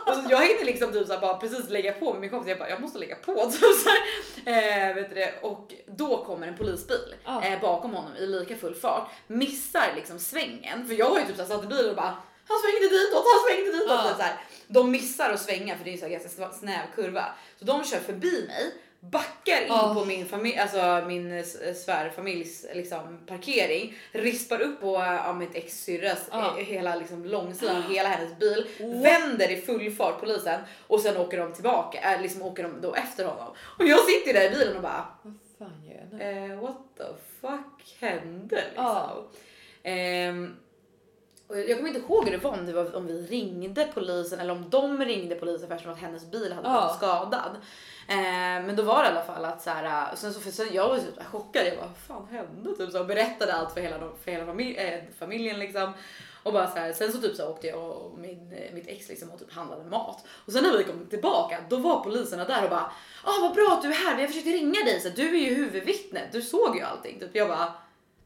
och så jag hinner liksom typ så bara precis lägga på med min kompis. Jag bara, jag måste lägga på typ så här. Eh, vet du det? Och då kommer en polisbil Ja. eh, bakom honom i lika full fart. Missar liksom svängen. För jag har ju typ så här satt i bilen och bara, han svängde ditåt, han svängde ditåt. Ja. Typ så här. De missar att svänga för det är ju så ganska snäv kurva. Så de kör förbi mig, backar in Ja. på min familj, alltså min eh, svärfamiljs liksom parkering, rispar upp på ja, mitt ex syrras Ja. eh, hela liksom långsidan av hela hennes bil, vänder i full fart polisen och sen åker de tillbaka, äh, liksom åker de då efter honom. Och jag sitter där i bilen och bara Vad fan gör jag nu? eh, what the fuck hände liksom? Och jag kommer inte ihåg hur det var om, det var, om vi ringde polisen eller om de ringde polisen för att hennes bil hade blivit skadad. Ehm, men då var det i alla fall att så här, sen så, sen jag var typ chockad. Jag bara, vad fan hände? Typ så och berättade allt för hela, för hela familj, eh, familjen liksom. Och bara så här, sen så typ så åkte jag och min, eh, mitt ex liksom och typ handlade mat. Och sen när vi kom tillbaka då var poliserna där och bara ah vad bra att du är här, vi har försökt ringa dig så du är ju huvudvittnet, du såg ju allting. Typ jag bara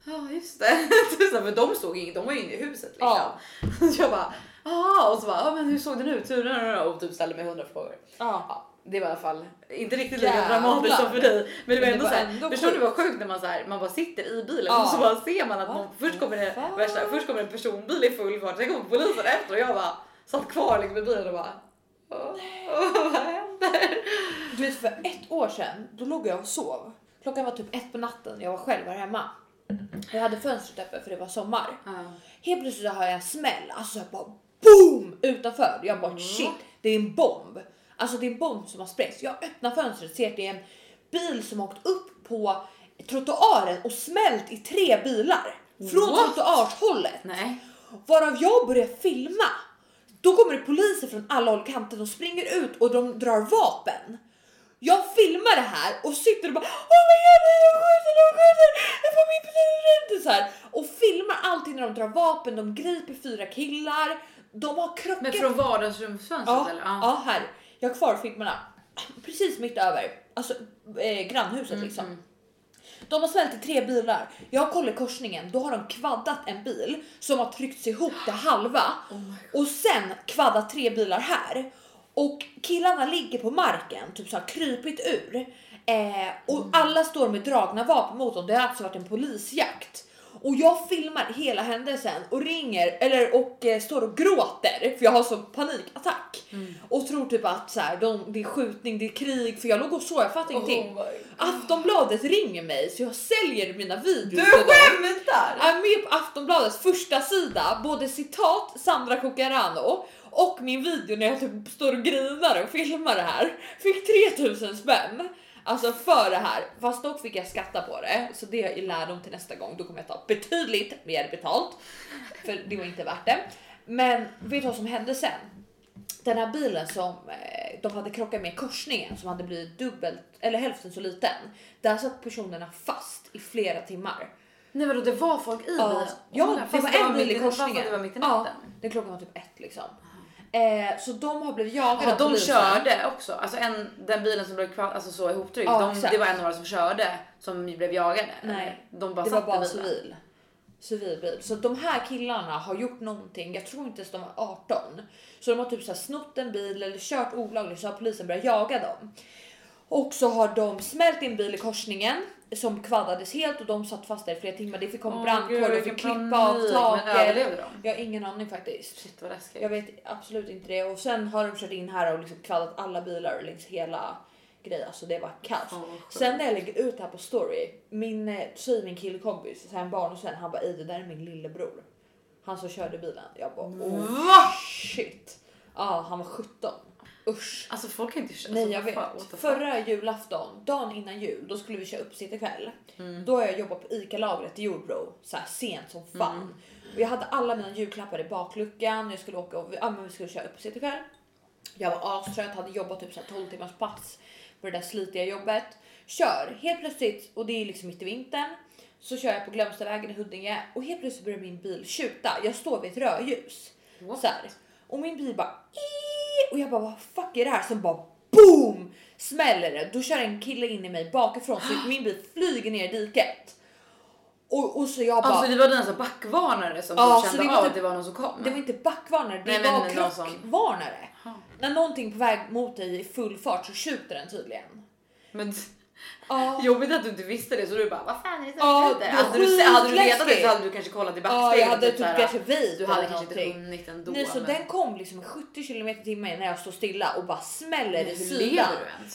Ja just det. Typ så för de såg inget, de var ju inne i huset liksom. Ja. Så jag bara ah och så bara ah, men hur såg den ut? Hur- Och typ ställde mig hundra frågor. Ja. Ja, det var i alla fall inte riktigt lika Jävlar. dramatiskt som för dig. Men det var Men det ändå var ändå förstår du vad sjukt när man så här, man bara sitter i bilen och så bara ser man att någon, först kommer det värsta, först kommer en personbil i full fart, sen kommer polisen efter och jag bara satt kvar liksom i bilen och bara "Åh, vad händer? Du vet för ett år sedan, då låg jag och sov. Klockan var typ ett på natten, jag var själv här hemma. Jag hade fönstret öppet för det var sommar. Helt plötsligt så hör jag en smäll, alltså jag bara BOOM! Utanför. Jag bara shit, det är en bomb. Alltså det är en bomb som har sprängts. Jag öppnar fönstret ser att det är en bil som har åkt upp på trottoaren och smält i tre bilar. Från What? trottoarshållet. Nej. Varav jag börjar filma. Då kommer det poliser från alla håll och kanter. De springer ut och de drar vapen. Jag filmar det här och sitter och bara vad gör ni? De skjuter, de skjuter! Jag får min bil så här Och filmar allting när de drar vapen. De griper fyra killar. De har krockat. Men från vardagsrumsfönstret ja, eller? ja. här. Jag har kvar filmerna. Precis mitt över. Alltså eh, grannhuset liksom. De har smält i tre bilar. Jag har kollat korsningen, då har de kvaddat en bil som har tryckts ihop till halva och sen kvaddat tre bilar här. Och killarna ligger på marken, typ så har krypit ur. Eh, och alla står med dragna vapen mot dem. Det har alltså varit en polisjakt. Och jag filmar hela händelsen och ringer eller och eh, står och gråter för jag har sån panikattack och tror typ att så här, de, det är skjutning, det är krig för jag låg och sov, jag fattar ingenting. Aftonbladet ringer mig så jag säljer mina videos Du skämtar! Jag är med på Aftonbladets första sida, både citat Sandra Cucarano och min video när jag typ står och grinar och filmar det här. Fick 3000 spänn. Alltså för det här. Fast dock fick jag skatta på det. Så det är lärdom till nästa gång. Då kommer jag ta betydligt mer betalt. För det var inte värt det. Men vet du vad som hände sen? Den här bilen som eh, de hade krockat med korsningen som hade blivit dubbelt eller hälften så liten. Där satt personerna fast i flera timmar. Nej vadå det var folk i Ja, bilen? ja Åh, det var en bil i korsningen. det var mitt i ja, natten. den klockan var typ ett liksom. Eh, så de har blivit jagade Ja, av de polisen. körde också. Alltså en, den bilen som blev kvar, alltså så ihoptryckt. Ja, de, det var en av dem som körde som blev jagade. Nej, de bara det var bara bilen. civil. Civilbil. Så de här killarna har gjort någonting. Jag tror inte ens de var 18. Så de har typ så här snott en bil eller kört olagligt så har polisen börjat jaga dem. Och så har de smält in bil i korsningen som kvaddades helt och de satt fast där i flera timmar. Det fick komma Åh, brandkår, de fick klippa av taket. Jag har ingen aning faktiskt. Shit vad läskigt. Jag vet absolut inte det. Och sen har de kört in här och liksom kvaddat alla bilar längs hela grejen. Alltså det var kaos. Sjukt. sen när jag lägger ut det här på story, min, eh, säger min killkompis, så här en barn och sen han bara "Ey, det där är min lillebror. Han som körde bilen. Jag bara oh shit. Ja, han var 17. Usch. Alltså folk kan inte köra. Nej jag vet. Förra julafton, dagen innan jul, då skulle vi köra uppesittarkväll. Mm. Då har jag jobbat på ICA-lagret i Jordbro så här sent som fan. Mm. Och jag hade alla mina julklappar i bakluckan. Jag skulle åka och ja, men vi skulle köra uppesittarkväll. Jag var astrött, hade jobbat typ så här 12 timmars pass på det där slitiga jobbet. Kör helt plötsligt och det är liksom mitt i vintern så kör jag på Glömstavägen i Huddinge och helt plötsligt börjar min bil tjuta. Jag står vid ett rödljus så här. och min bil bara och jag bara vad fuck är det här? Sen bara boom smäller det. Då kör en kille in i mig bakifrån så min bil flyger ner i diket. Och, och så jag bara. Alltså det var dina backvarnare som ja, du kände av typ- att det var någon som kom? Det var inte backvarnare, det Nej, var krockvarnare. Som... När någonting på väg mot dig i full fart så tjuter den tydligen. Men Ja. Jobbigt att du inte visste det så du bara vad fan är det ja, det hade, du, hade du vetat det så hade du kanske kollat i backspegeln. Ja, jag hade typ, typ kanske vid Du hade kanske inte hunnit ändå. Nej, så men... den kom liksom 70 km i timmen när jag står stilla och bara smäller i sidan.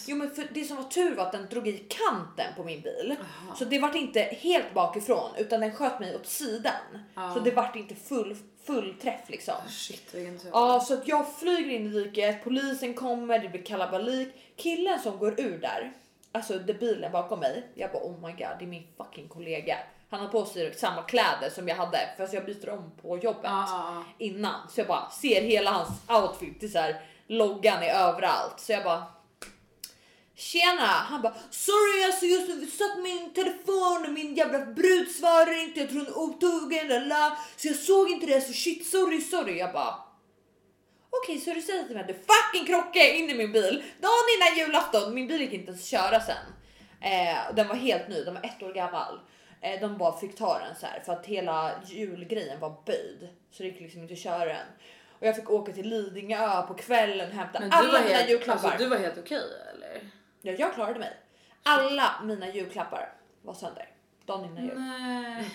Jo, men för det som var tur var att den drog i kanten på min bil, Aha. så det vart inte helt bakifrån utan den sköt mig åt sidan, Aha. så det vart inte full full träff liksom. Shit, vilken tur. Ja, så att jag flyger in i diket, polisen kommer, det blir kalabalik. Killen som går ur där alltså det bilen bakom mig. Jag bara oh my god, det är min fucking kollega. Han har på sig samma kläder som jag hade fast jag byter om på jobbet ah. innan så jag bara ser hela hans outfit. Det så här, loggan är överallt så jag bara Tjena! Han bara sorry alltså jag satt min telefon och min jävla brud svarar inte. Jag tror hon är otrogen. Så jag såg inte det så shit sorry sorry. Jag bara Okej, så du säger till mig att du fucking krockade in i min bil dagen innan julafton. Min bil gick inte ens köra sen. Eh, den var helt ny, den var ett år gammal. Eh, de bara fick ta den så här för att hela julgrejen var böjd så det gick liksom inte att köra den. Och jag fick åka till Lidingö på kvällen och hämta alla mina helt, julklappar. Alltså, du var helt okej eller? Ja, jag klarade mig. Alla mina julklappar var sönder dagen innan jul. Nej.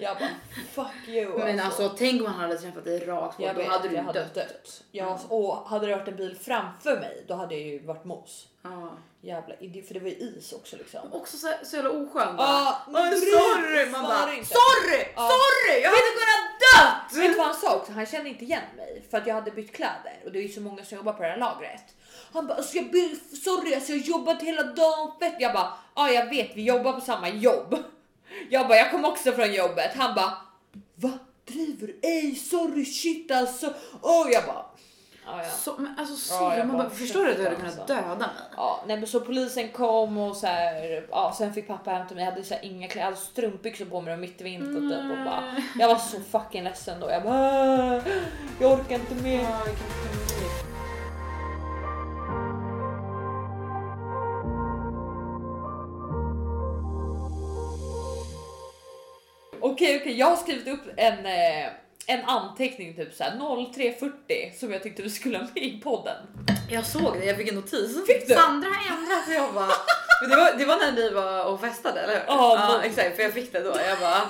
Jag bara fuck you. Men alltså, alltså tänk om han hade träffat dig rakt på, då vet, hade du jag dött. dött. Ja, och hade det varit en bil framför mig då hade jag ju varit mos. Ah. Jävla idiot, för det var ju is också liksom. Också så, så jävla oskön. Ah, oh, sorry! Man bara sorry! Ah. Sorry! Jag hade kunnat dött! Vet du vad han sa också? Han kände inte igen mig för att jag hade bytt kläder och det är ju så många som jobbar på det här lagret. Han bara, alltså jag ber, sorry alltså jag har jobbat hela dagen fett. Jag bara, ja jag vet vi jobbar på samma jobb. Jag bara, jag kom också från jobbet. Han bara, va? Driver du? Ej sorry shit alltså. Och jag bara, Ja, ja. Så, men alltså sorry, ja, man bara, förstår du att du hade kunnat alltså. döda mig? Ja, nej men så polisen kom och så här, ja, sen fick pappa hämta mig. Jag hade så här, inga kläder, strumpbyxor på mig mitt i vintern typ och bara, jag var så fucking ledsen då. Jag bara, jag orkar inte mer. Ja, Okej, okej, jag har skrivit upp en, eh, en anteckning typ såhär 03.40 som jag tyckte du skulle ha med i podden. Jag såg det, jag fick en notis. Fick du? Sandra har ändrat sig. Jag bara, men det, var, det var när ni var och festade eller hur? Ja, ja exakt för jag fick det då. Jag bara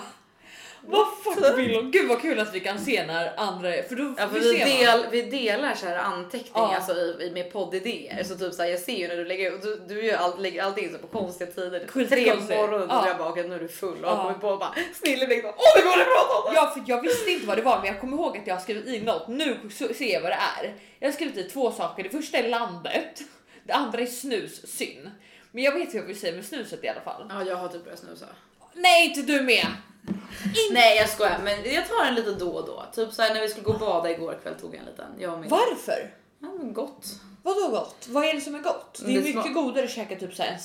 vad fuck Willow? Gud vad kul att vi kan se när andra... För då ja, för vi, del, vi delar så här anteckningar ja. alltså, i, med poddidéer. Så typ så här, jag ser ju när du lägger ut, du, du gör all, lägger alltid in så på konstiga tider. Typ tre på morgonen ja. och jag bara okej nu är du full och ja. kommer på och bara snilleblick. Åh det går att prata om det! Ja för jag visste inte vad det var men jag kommer ihåg att jag har skrivit i något. Nu ser jag vad det är. Jag har skrivit i två saker. Det första är landet. Det andra är snus, syn. Men jag vet hur jag vill säga med snuset i alla fall. Ja jag har typ börjat snusa. Nej inte du med! In Nej jag skojar men jag tar en lite då och då. Typ såhär när vi skulle gå och bada igår kväll tog jag en liten. Jag min Varför? Ja men gott. Vadå gott? Vad är det som är gott? Det är det mycket godare att käka typ såhär en,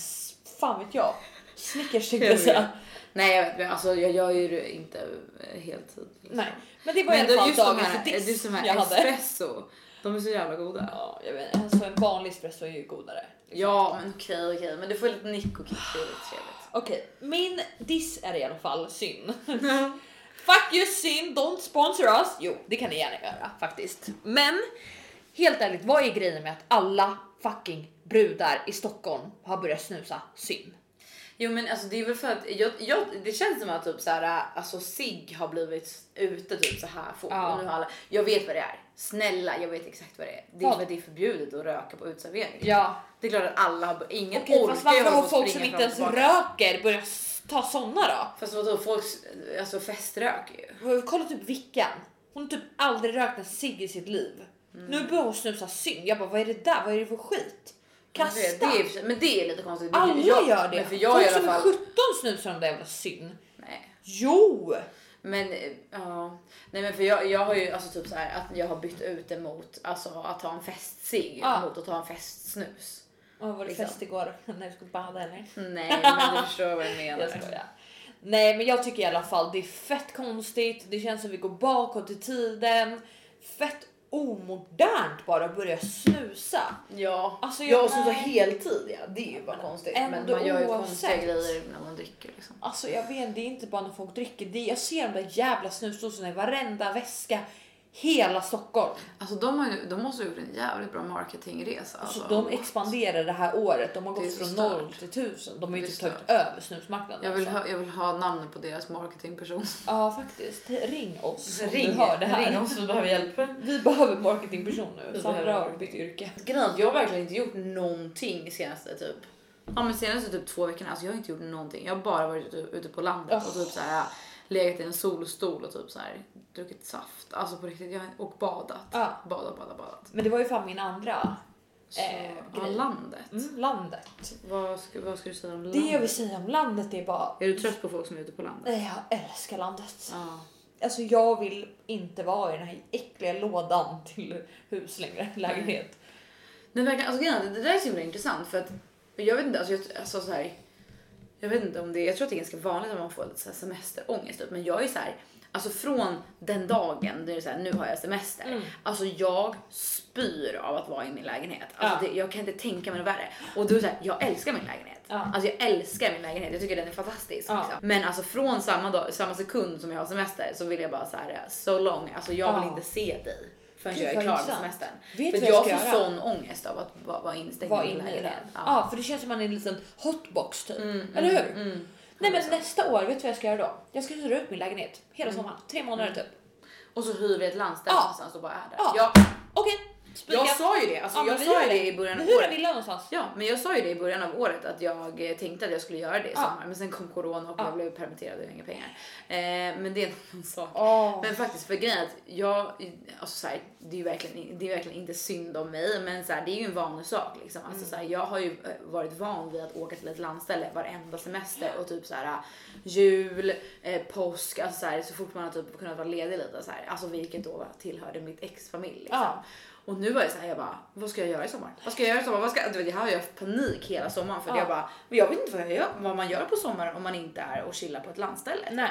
fan vet jag, Snickers tänkte jag säga. Nej jag vet men alltså jag gör ju det inte heltid. Liksom. Nej men det var men i alla fall dagens diss Just de här espresso, de är så jävla goda. Ja jag vet alltså en vanlig espresso är ju godare. Ja men okej okej men du får lite nick och kick, det är lite trevligt. Okej, okay. min diss är i alla fall syn. Fuck you syn, don't sponsor us. Jo, det kan ni gärna göra faktiskt. Men helt ärligt, vad är grejen med att alla fucking brudar i Stockholm har börjat snusa syn? Jo men alltså det är väl för att jag, jag, det känns som att typ så här, alltså sig har blivit ute typ så här fort ja. och nu har alla, jag vet vad det är. Snälla, jag vet exakt vad det är. Det är att det är förbjudet att röka på uteserveringar. Ja. Det är klart att alla har, ingen Okej, orkar fast varför har folk som inte ens röker börjat ta såna då? Fast vadå, folk alltså feströker ju. Kolla typ Vickan. Hon har typ aldrig rökt en cigg i sitt liv. Nu börjar hon snusa synd. Jag bara vad är det där? Vad är det för skit? Kasta! Det, är, i och men det är lite konstigt. Alla jag, gör det. Men för jag i Folk alla som är fall. 17 snusar de där jävla syn. Nej. Jo! Men eh, ja, nej men för jag, jag har ju alltså typ så här att jag har bytt ut det mot alltså att ta en festcigg Ja. mot att ta en festsnus. Oh, var det Liksom. fest igår när du skulle bada eller? Nej, men du förstår vad jag menar. Jag skojar. Nej men jag tycker i alla fall det är fett konstigt. Det känns som vi går bakåt i tiden. Fett omodernt bara att börja snusa. Ja, Alltså, jag jag- och så så heltid ja, det är ju bara konstigt. Men man gör ju konstiga grejer när man dricker liksom. Alltså jag vet det är inte bara när folk dricker. Det, jag ser de där jävla snusdosorna i varenda väska. Hela Stockholm. Alltså de, har de måste ha gjort en jävligt bra marketingresa. Alltså, Alltså, de expanderar det här året. De har gått från stört. 0 till 1000. De har ju inte tagit stört. över snusmarknaden. jag, vill alltså. ha, jag vill ha namnet på deras marketingperson. Ja faktiskt. Ring oss om Ring, du hör det här. ring oss, vi behöver hjälp. Vi behöver marketingperson nu. Sandra har bytt yrke. Grejen jag har verkligen inte gjort någonting senaste typ. Ja men senaste typ två veckorna, alltså jag har inte gjort någonting. Jag har bara varit ute, ute på landet och typ så här legat i en solstol och typ så här druckit saft. Alltså på riktigt, jag och badat. Ja. Badat, badat, badat. Men det var ju fan min andra. Så, Eh, ja, landet. Mm, landet. Vad, ska, vad ska du säga om Det landet? jag vill säga om landet är bara. Är du trött på folk som är ute på landet? Nej, Jag älskar landet. Ja. Alltså jag vill inte vara i den här äckliga lådan till hus längre. Lägenhet. Nej, verkligen, alltså, är, det där är så himla intressant för att jag vet inte, alltså, jag, alltså så här, jag vet inte om det, jag tror att det är ganska vanligt att man får lite så här semesterångest typ, men jag är så här, alltså från den dagen det är så här, nu har jag semester, Mm. alltså jag spyr av att vara i min lägenhet. Alltså Ja. det, jag kan inte tänka mig något värre. Och så här, jag älskar min lägenhet. Ja. Alltså jag älskar min lägenhet, jag tycker den är fantastisk. Ja. Liksom. Men alltså från samma, dag, samma sekund som jag har semester så vill jag bara så här, so long, alltså jag vill Ja. inte se dig förrän jag är klar med semestern. Vet För du jag jag får göra? sån ångest av att vara, vara instängd Var i min lägenhet. Ja. för det känns som man är en liten hotbox typ. Mm, Eller hur? Mm, mm. Nej men nästa år, vet du vad jag ska göra då? Jag ska hyra ut min lägenhet hela Mm. sommaren. Tre månader typ. Och så hyr vi ett landställe Ja. någonstans och bara är där. Ja. Jag, Okej, jag spikat. sa ju det, alltså, Ja, jag vi sa ju det. det i början av året. villan någonstans? Ja, men jag sa ju det i början av året att jag eh, tänkte att jag skulle göra det i Ja. sommar, men sen kom corona och Ja. jag blev permitterad och jag inga pengar. Eh, men det är en annan sak. Åh. Men faktiskt för grejen att jag, alltså så här, det är ju verkligen, det är verkligen inte synd om mig, men så här, det är ju en vanesak liksom. Alltså Mm. så här, jag har ju eh, varit van vid att åka till ett landställe varenda semester och typ så här jul, eh, påsk, alltså så, här, så fort man har typ kunnat vara ledig lite så här, alltså vilket då tillhörde mitt ex-familj liksom. Ja. Och nu var jag så här, jag bara, vad ska jag göra i sommar? Vad ska jag göra i sommar? Vad ska, du vet, jag har ju panik hela sommaren för Ja. jag bara, men jag vet inte vad, jag gör, vad man gör på sommaren om man inte är och chillar på ett landställe. Nej.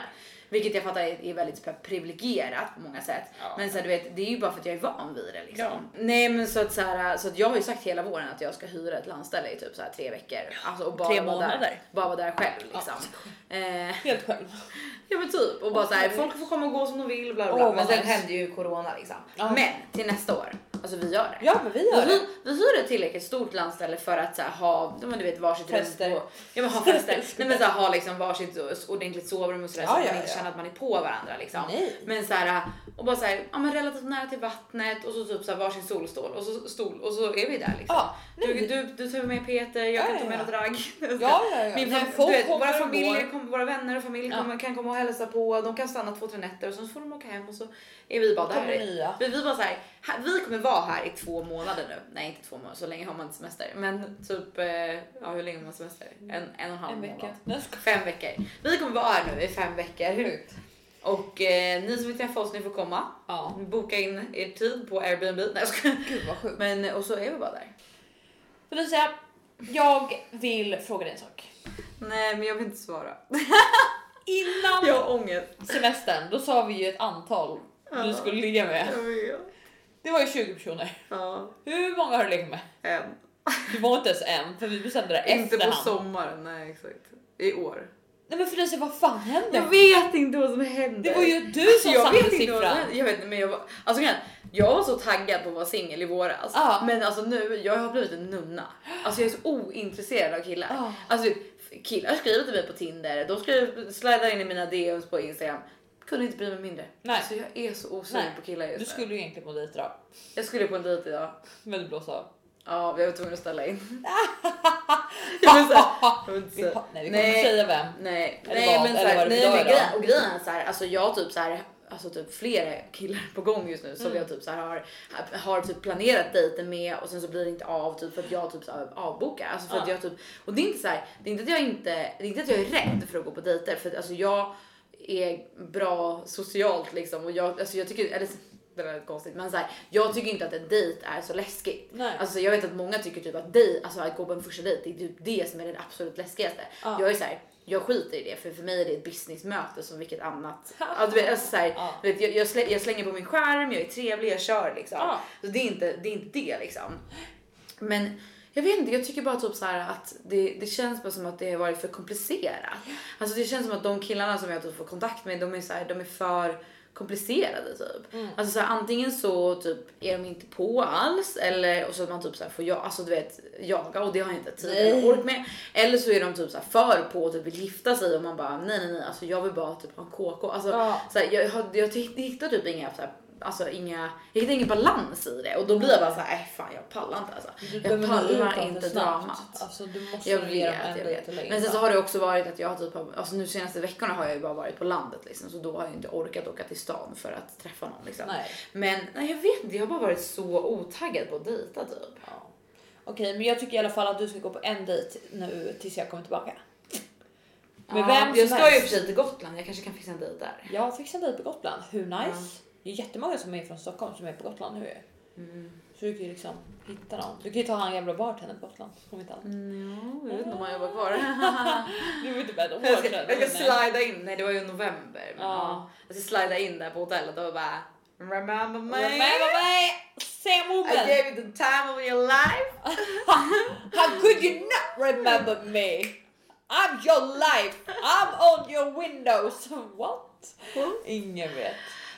Vilket jag fattar är, är väldigt privilegierat på många sätt. Ja. Men så här, du vet, det är ju bara för att jag är van vid det liksom. Ja. Nej men så att, så, här, så att jag har ju sagt hela våren att jag ska hyra ett landställe i typ så här tre veckor. Alltså, och bara Tre vara Där, månader. bara vara där själv liksom. Eh, Helt själv. ja men typ och bara så här, folk får komma och gå som de vill bla bla. vad men sen hände ju corona liksom. Ja. Men till nästa år, alltså vi gör det. Ja men vi Vi gör det. hyr, vi hyr ett tillräckligt stort landställe för att så här, ha men du vet, varsitt Fester. rum. Och, ja, men ha fester. Nej, men så här, ha liksom varsitt ordentligt sovrum och sådär Ja, så att ja, man inte ja. känner att man är på varandra. Liksom. Nej. Men så här, och bara så här, ja, men relativt nära till vattnet och så typ så här, varsin solstol och så, stol, och så är vi där. Liksom. Ja, nej, du, vi- du, du tar med Peter, jag Ja, kan ta med något ragg. Ja, ja, ja. Min Nej, folk vet, våra, familjer, kom, våra vänner och familj kommer, kan komma och hälsa på. De kan stanna två, tre nätter och så får de åka hem och så är vi bara där. Vi, vi, bara så här, vi kommer vara här i två månader nu. Nej, inte två månader, så länge har man inte semester. Men typ, eh, ja hur länge har man semester? En, en och en halv En vecka. månad. Fem veckor. Vi kommer vara här nu i fem veckor. Och eh, ni som vill träffa oss, ni får komma. Ja. Boka in er tid på Airbnb. Nej, jag skojar. Gud vad sjukt. Men och så är vi bara där. Säga, jag vill fråga dig en sak. Nej, men jag vill inte svara. Innan Jag har ångest. semestern, då sa vi ju ett antal du skulle ligga med. Jag vet. Det var ju 20 personer. Ja, Hur många har du legat med? en. Det var inte ens en, för vi bestämde det Inte på efterhand. sommaren, nej exakt. I år. Nej men Felicia, vad fan hände? Jag vet inte vad som hände. Det var ju du Alltså, som jag satte siffran. Jag vet inte, men jag var, alltså, jag var så taggad på att vara singel i våras. Ja. Men alltså nu, jag har blivit en nunna. Alltså jag är så ointresserad av killar. Ja. Alltså killar skriver till mig på Tinder, de skriver, slidar in i mina DMs på Instagram. Kunde inte bry mig mindre. Nej. Alltså jag är så osugen på killar just Du nu. skulle ju egentligen på dejt idag, Jag skulle på en dejt idag. men du blåste av. Ja, jag var tvungen att ställa in. jag vill säga, jag vill inte Vi säga. Nej, vi kommer inte säga vem. Nej, Eller nej vad? men Eller så vad här, det nej men grejen, och grejen är så här, alltså jag typ så här alltså typ flera killar på gång just nu som Mm. jag typ så här har, har typ planerat dejten med och sen så blir det inte av typ för att jag typ så här avbokar. Alltså för att Ja. jag typ, och det är inte så här, det är inte att jag inte, det är inte att jag är rädd för att gå på dejter för att alltså jag är bra socialt liksom och jag, alltså jag tycker, eller det är väldigt konstigt men så här, jag tycker inte att en dejt är så läskigt. Nej. Alltså jag vet att många tycker typ att dej, alltså att gå på en första dejt det är typ det som är det absolut läskigaste. Ja. Jag är så här, jag skiter i det för för mig är det ett businessmöte som vilket annat. Alltså så här, Ja. du vet, jag, jag, slä, jag slänger på min skärm, jag är trevlig, jag kör liksom. Ja. Så det är inte det, är inte det liksom. Men jag vet inte, jag tycker bara typ så här att det, det känns bara som att det har varit för komplicerat. Alltså det känns som att de killarna som jag typ får kontakt med, de är så här, de är för komplicerade typ. Mm. Alltså så här, antingen så typ är de inte på alls eller och så att man typ så här får jag, alltså du vet jaga och det har jag inte tid eller ork med. Eller så är de typ så här för på och typ vill gifta sig och man bara nej nej nej alltså jag vill bara typ ha en KK. Alltså Ja. så här, jag, har- jag hittar typ inga så här, Alltså inga, jag hittar ingen balans i det och då blir jag bara så här, äh, fan jag pallar inte alltså. Du Jag pallar inte dramat. Alltså du måste Jag vet, jag vet. Men sen så har det också varit att jag har typ, alltså nu senaste veckorna har jag ju bara varit på landet liksom så då har jag inte orkat åka till stan för att träffa någon liksom. Nej. Men nej, jag vet inte, jag har bara varit så otaggad på att dejta typ. Ja. Okej, men jag tycker i alla fall att du ska gå på en dejt nu tills jag kommer tillbaka. Med Ja, vem jag ska ju helst. för sig till Gotland, jag kanske kan fixa en dejt där. Jag fick en dejt på Gotland. Hur nice? Det är jättemånga som är från Stockholm som är på Gotland nu. Mm. Så du kan ju liksom hitta någon. Du kan ju ta han jävla bartendern på Gotland. Om inte. Mm, ja, jag vet inte om han jobbar kvar. Du vill inte om jag ska, jag ska slida in, nej det var ju november. Men, Ja. ja. Jag ska slida in där på hotellet och bara remember me. Remember me? Sam I woman. gave you the time of your life. How could you not remember me? I'm your life. I'm on your windows. What? Ingen vet.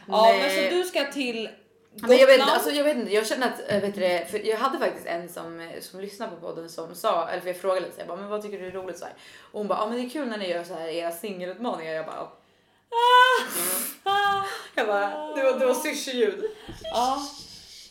Ja, Nej. men så du ska till Gotland. Men jag vet, alltså, jag vet inte, jag känner att, äh, vet du för jag hade faktiskt en som, eh, som lyssnade på podden som sa, eller för jag frågade lite så jag bara, men vad tycker du är roligt så här? Och hon bara, ja men det är kul när ni gör så här era singelutmaningar. Jag bara, Ah. jag bara, det var, det var syrseljud. Ja.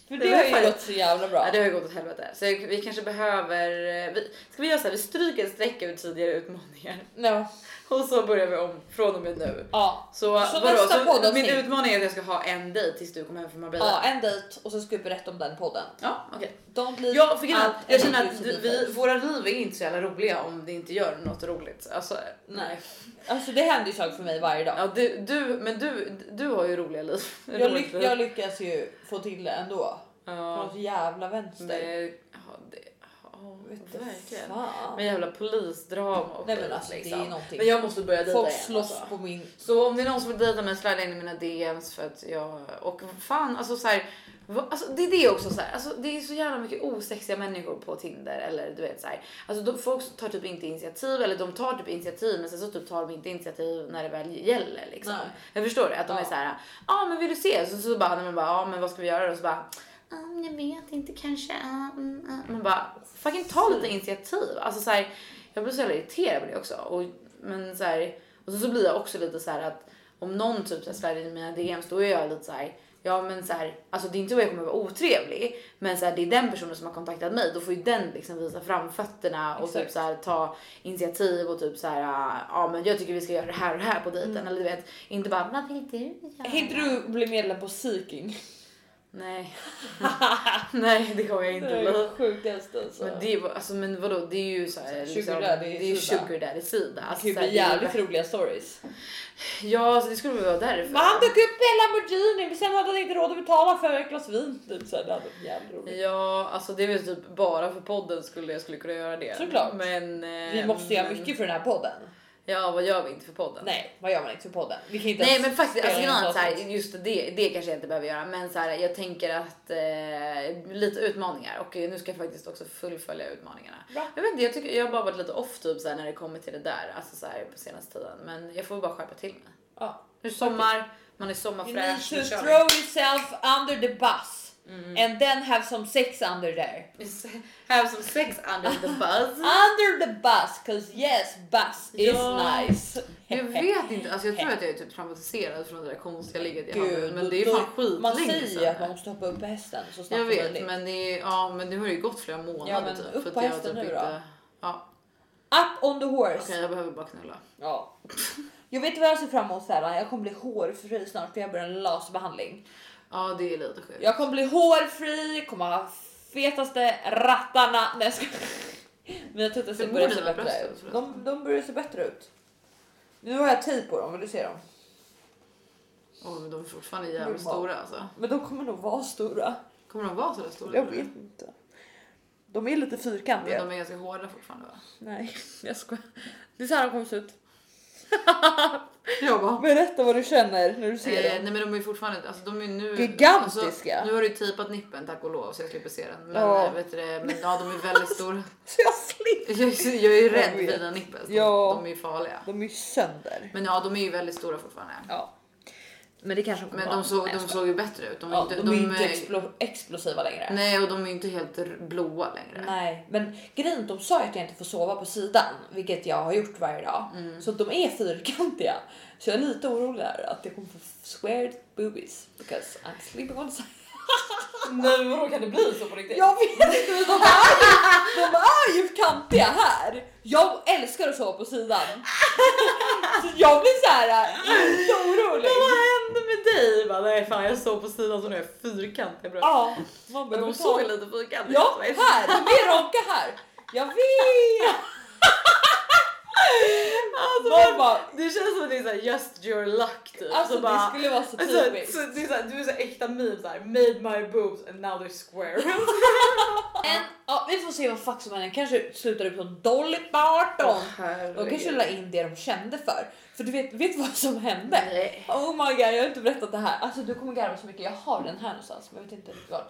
För Det det har ju gått så jävla bra. Ja, det har ju gått åt helvete. Så vi kanske behöver, eh, vi, ska vi göra så här, vi stryker ett streck över tidigare utmaningar. No. Och så börjar vi om från och med nu. Ja. Så, Så vadå? nästa så poddavsnitt. min utmaning är att jag ska ha en dejt tills du kommer hem från Marbella. ja, en dejt och så ska vi berätta om den podden. Ja, okej. Leave Ja, för att jag känner att vi, våra liv är inte så jävla roliga om det inte gör något roligt. Alltså, Nej. Alltså det händer ju saker för mig varje dag. Ja, du, du, men du, du har ju roliga liv. Jag, lyck- jag lyckas ju få till det ändå. På ja, något jävla vänster. det, ja, verkligen. fan. Med jävla polisdrama och Nej, men alltså, det är liksom. någonting. Men jag måste börja dejta Folk igen, slåss alltså. på min... Så om det är någon som vill dejta mig, slida in i mina DMs för att jag... Och fan, alltså så här, Alltså, det är det också så här. Alltså, det är så jävla mycket osexiga människor på Tinder eller du vet så här. Alltså de, folk tar typ inte initiativ eller de tar typ initiativ men sen så typ tar de inte initiativ när det väl gäller liksom. Nej. Jag förstår det att de Ja. är så här. Ja ah, men vill du se? Så, så bara när man bara ja men vad ska vi göra då? Så bara "Ah, jag vet inte kanske. mm, ah." Man bara fucking ta lite initiativ. Alltså så här, jag blir så jävla irriterad på det också. Och, men så här, och så, så blir jag också lite så här att om någon typ så här in i mina DMs då är jag lite så här. Ja men så här, alltså det är inte så jag kommer vara otrevlig men så här, det är den personen som har kontaktat mig då får ju den liksom visa framfötterna och typ Exakt. så här, ta initiativ och typ så här ja men jag tycker vi ska göra det här och det här på dejten Mm. eller du vet inte bara vad vill du göra? Kan inte du bli medlem på Seeking? Nej. Nej det kommer jag inte Det är det alltså. Men det är alltså men vadå det är ju så här, Sugar liksom, daddy det är ju sugar daddy sida. Det Alltså, kan ju bli det jävligt roliga stories. Ja alltså det skulle väl vara därför. Men han dök upp i en Lamborghini men sen hade han inte råd att betala för ett glas vin. Typ, så här, det hade varit jävligt roligt. Ja, alltså det är väl typ bara för podden skulle jag skulle kunna göra det. Såklart. Men, eh, Vi måste göra men- mycket för den här podden. Ja, vad gör vi inte för podden? Nej, vad gör man inte för podden? Vi kan inte Nej men faktiskt, alltså, att så här, just det, det kanske jag inte behöver göra. Men så här, jag tänker att eh, lite utmaningar och nu ska jag faktiskt också fullfölja utmaningarna. Bra. Jag vet inte, jag tycker jag har bara varit lite off typ så här, när det kommer till det där, alltså så här, på senaste tiden. Men jag får bara skärpa till mig. Ja. Nu är sommar, man är You need sommarfräsch. to throw yourself under the bus. Mm. And then have some sex under there. Have some sex under the buzz. Under the bus, cause yes, bus is Ja. nice. Jag vet inte, alltså jag tror att jag är typ traumatiserad från det där konstiga ligget hade. Gud, Men det är ju fan skitlänge Man säger ju sedan. att man måste hoppa upp på hästen så snabbt Jag vet, men det, är, ja, men det har ju gått flera månader Ja, men typ. upp på hästen typ nu då. Ja, Up on the horse. okej jag behöver bara knulla. Ja. Jag vet vad jag ser fram emot Stellan. Jag kommer bli hårfri snart för jag börjar en laserbehandling. Ja, det är lite sjukt. Jag kommer bli hårfri, kommer ha fetaste rattarna. Nej jag skojar. Mina tuttar börjar se bättre ut. De, de börjar se bättre ut. Nu har jag tejp på dem, vill du se dem? Oj, men de är fortfarande jävligt stora alltså. Men de kommer nog vara stora. Kommer de vara så där stora? Jag vet inte. De är lite Men fyrkantiga. de är ganska hårda fortfarande va? Nej, jag skojar. Det är så här de kommer se ut. Jag bara. Berätta vad du känner när du ser Eh, dem. nej men de är fortfarande, alltså de är nu Gigantiska. Alltså, nu har du tejpat nippen tack och lov så jag slipper se den. Men, Ja. eh, vet du det, men ja, de är väldigt stora. Så jag slipper. Jag, är- jag är ju rädd för dina nipples. De, Ja. de är ju farliga. De är ju sönder. Men ja, de är ju väldigt stora fortfarande. Ja. Men det kanske de kommer Men de såg, de såg ju bättre ut. De, är Ja, inte, de är ju inte explo- explosiva längre. Nej, och de är inte helt blåa längre. Nej, men grejen de sa ju att jag inte får sova på sidan, vilket jag har gjort varje dag. Mm. Så de är fyrkantiga. Så jag är lite orolig där att jag kommer få squared boobies because I'm sleeping on the side. Nej, men vadå kan det bli så på riktigt? Jag vet inte, de är ju, de är ju kantiga här. Jag älskar att sova på sidan. Så jag blir så här inte orolig. Vad hände med dig? Bara, nej fan jag såg på sidan så nu är jag fyrkantig. Ja, man Men de såg lite fyrkantiga Ja, här! De är raka här. Jag vet! Alltså, Man bara, Det känns som att det är såhär just your luck typ. alltså så det bara, skulle vara så alltså, typiskt. så, det är såhär, du är så äkta meme såhär, made my boobs and now they're square. En, ja, vi får se vad fuck som händer. Kanske slutar ut som Dolly Parton. De kanske la in det de kände för. För du vet, vet du vad som hände? Nej. Oh my god, jag har inte berättat det här. Alltså du kommer garva så mycket. Jag har den här någonstans, men jag vet inte riktigt var.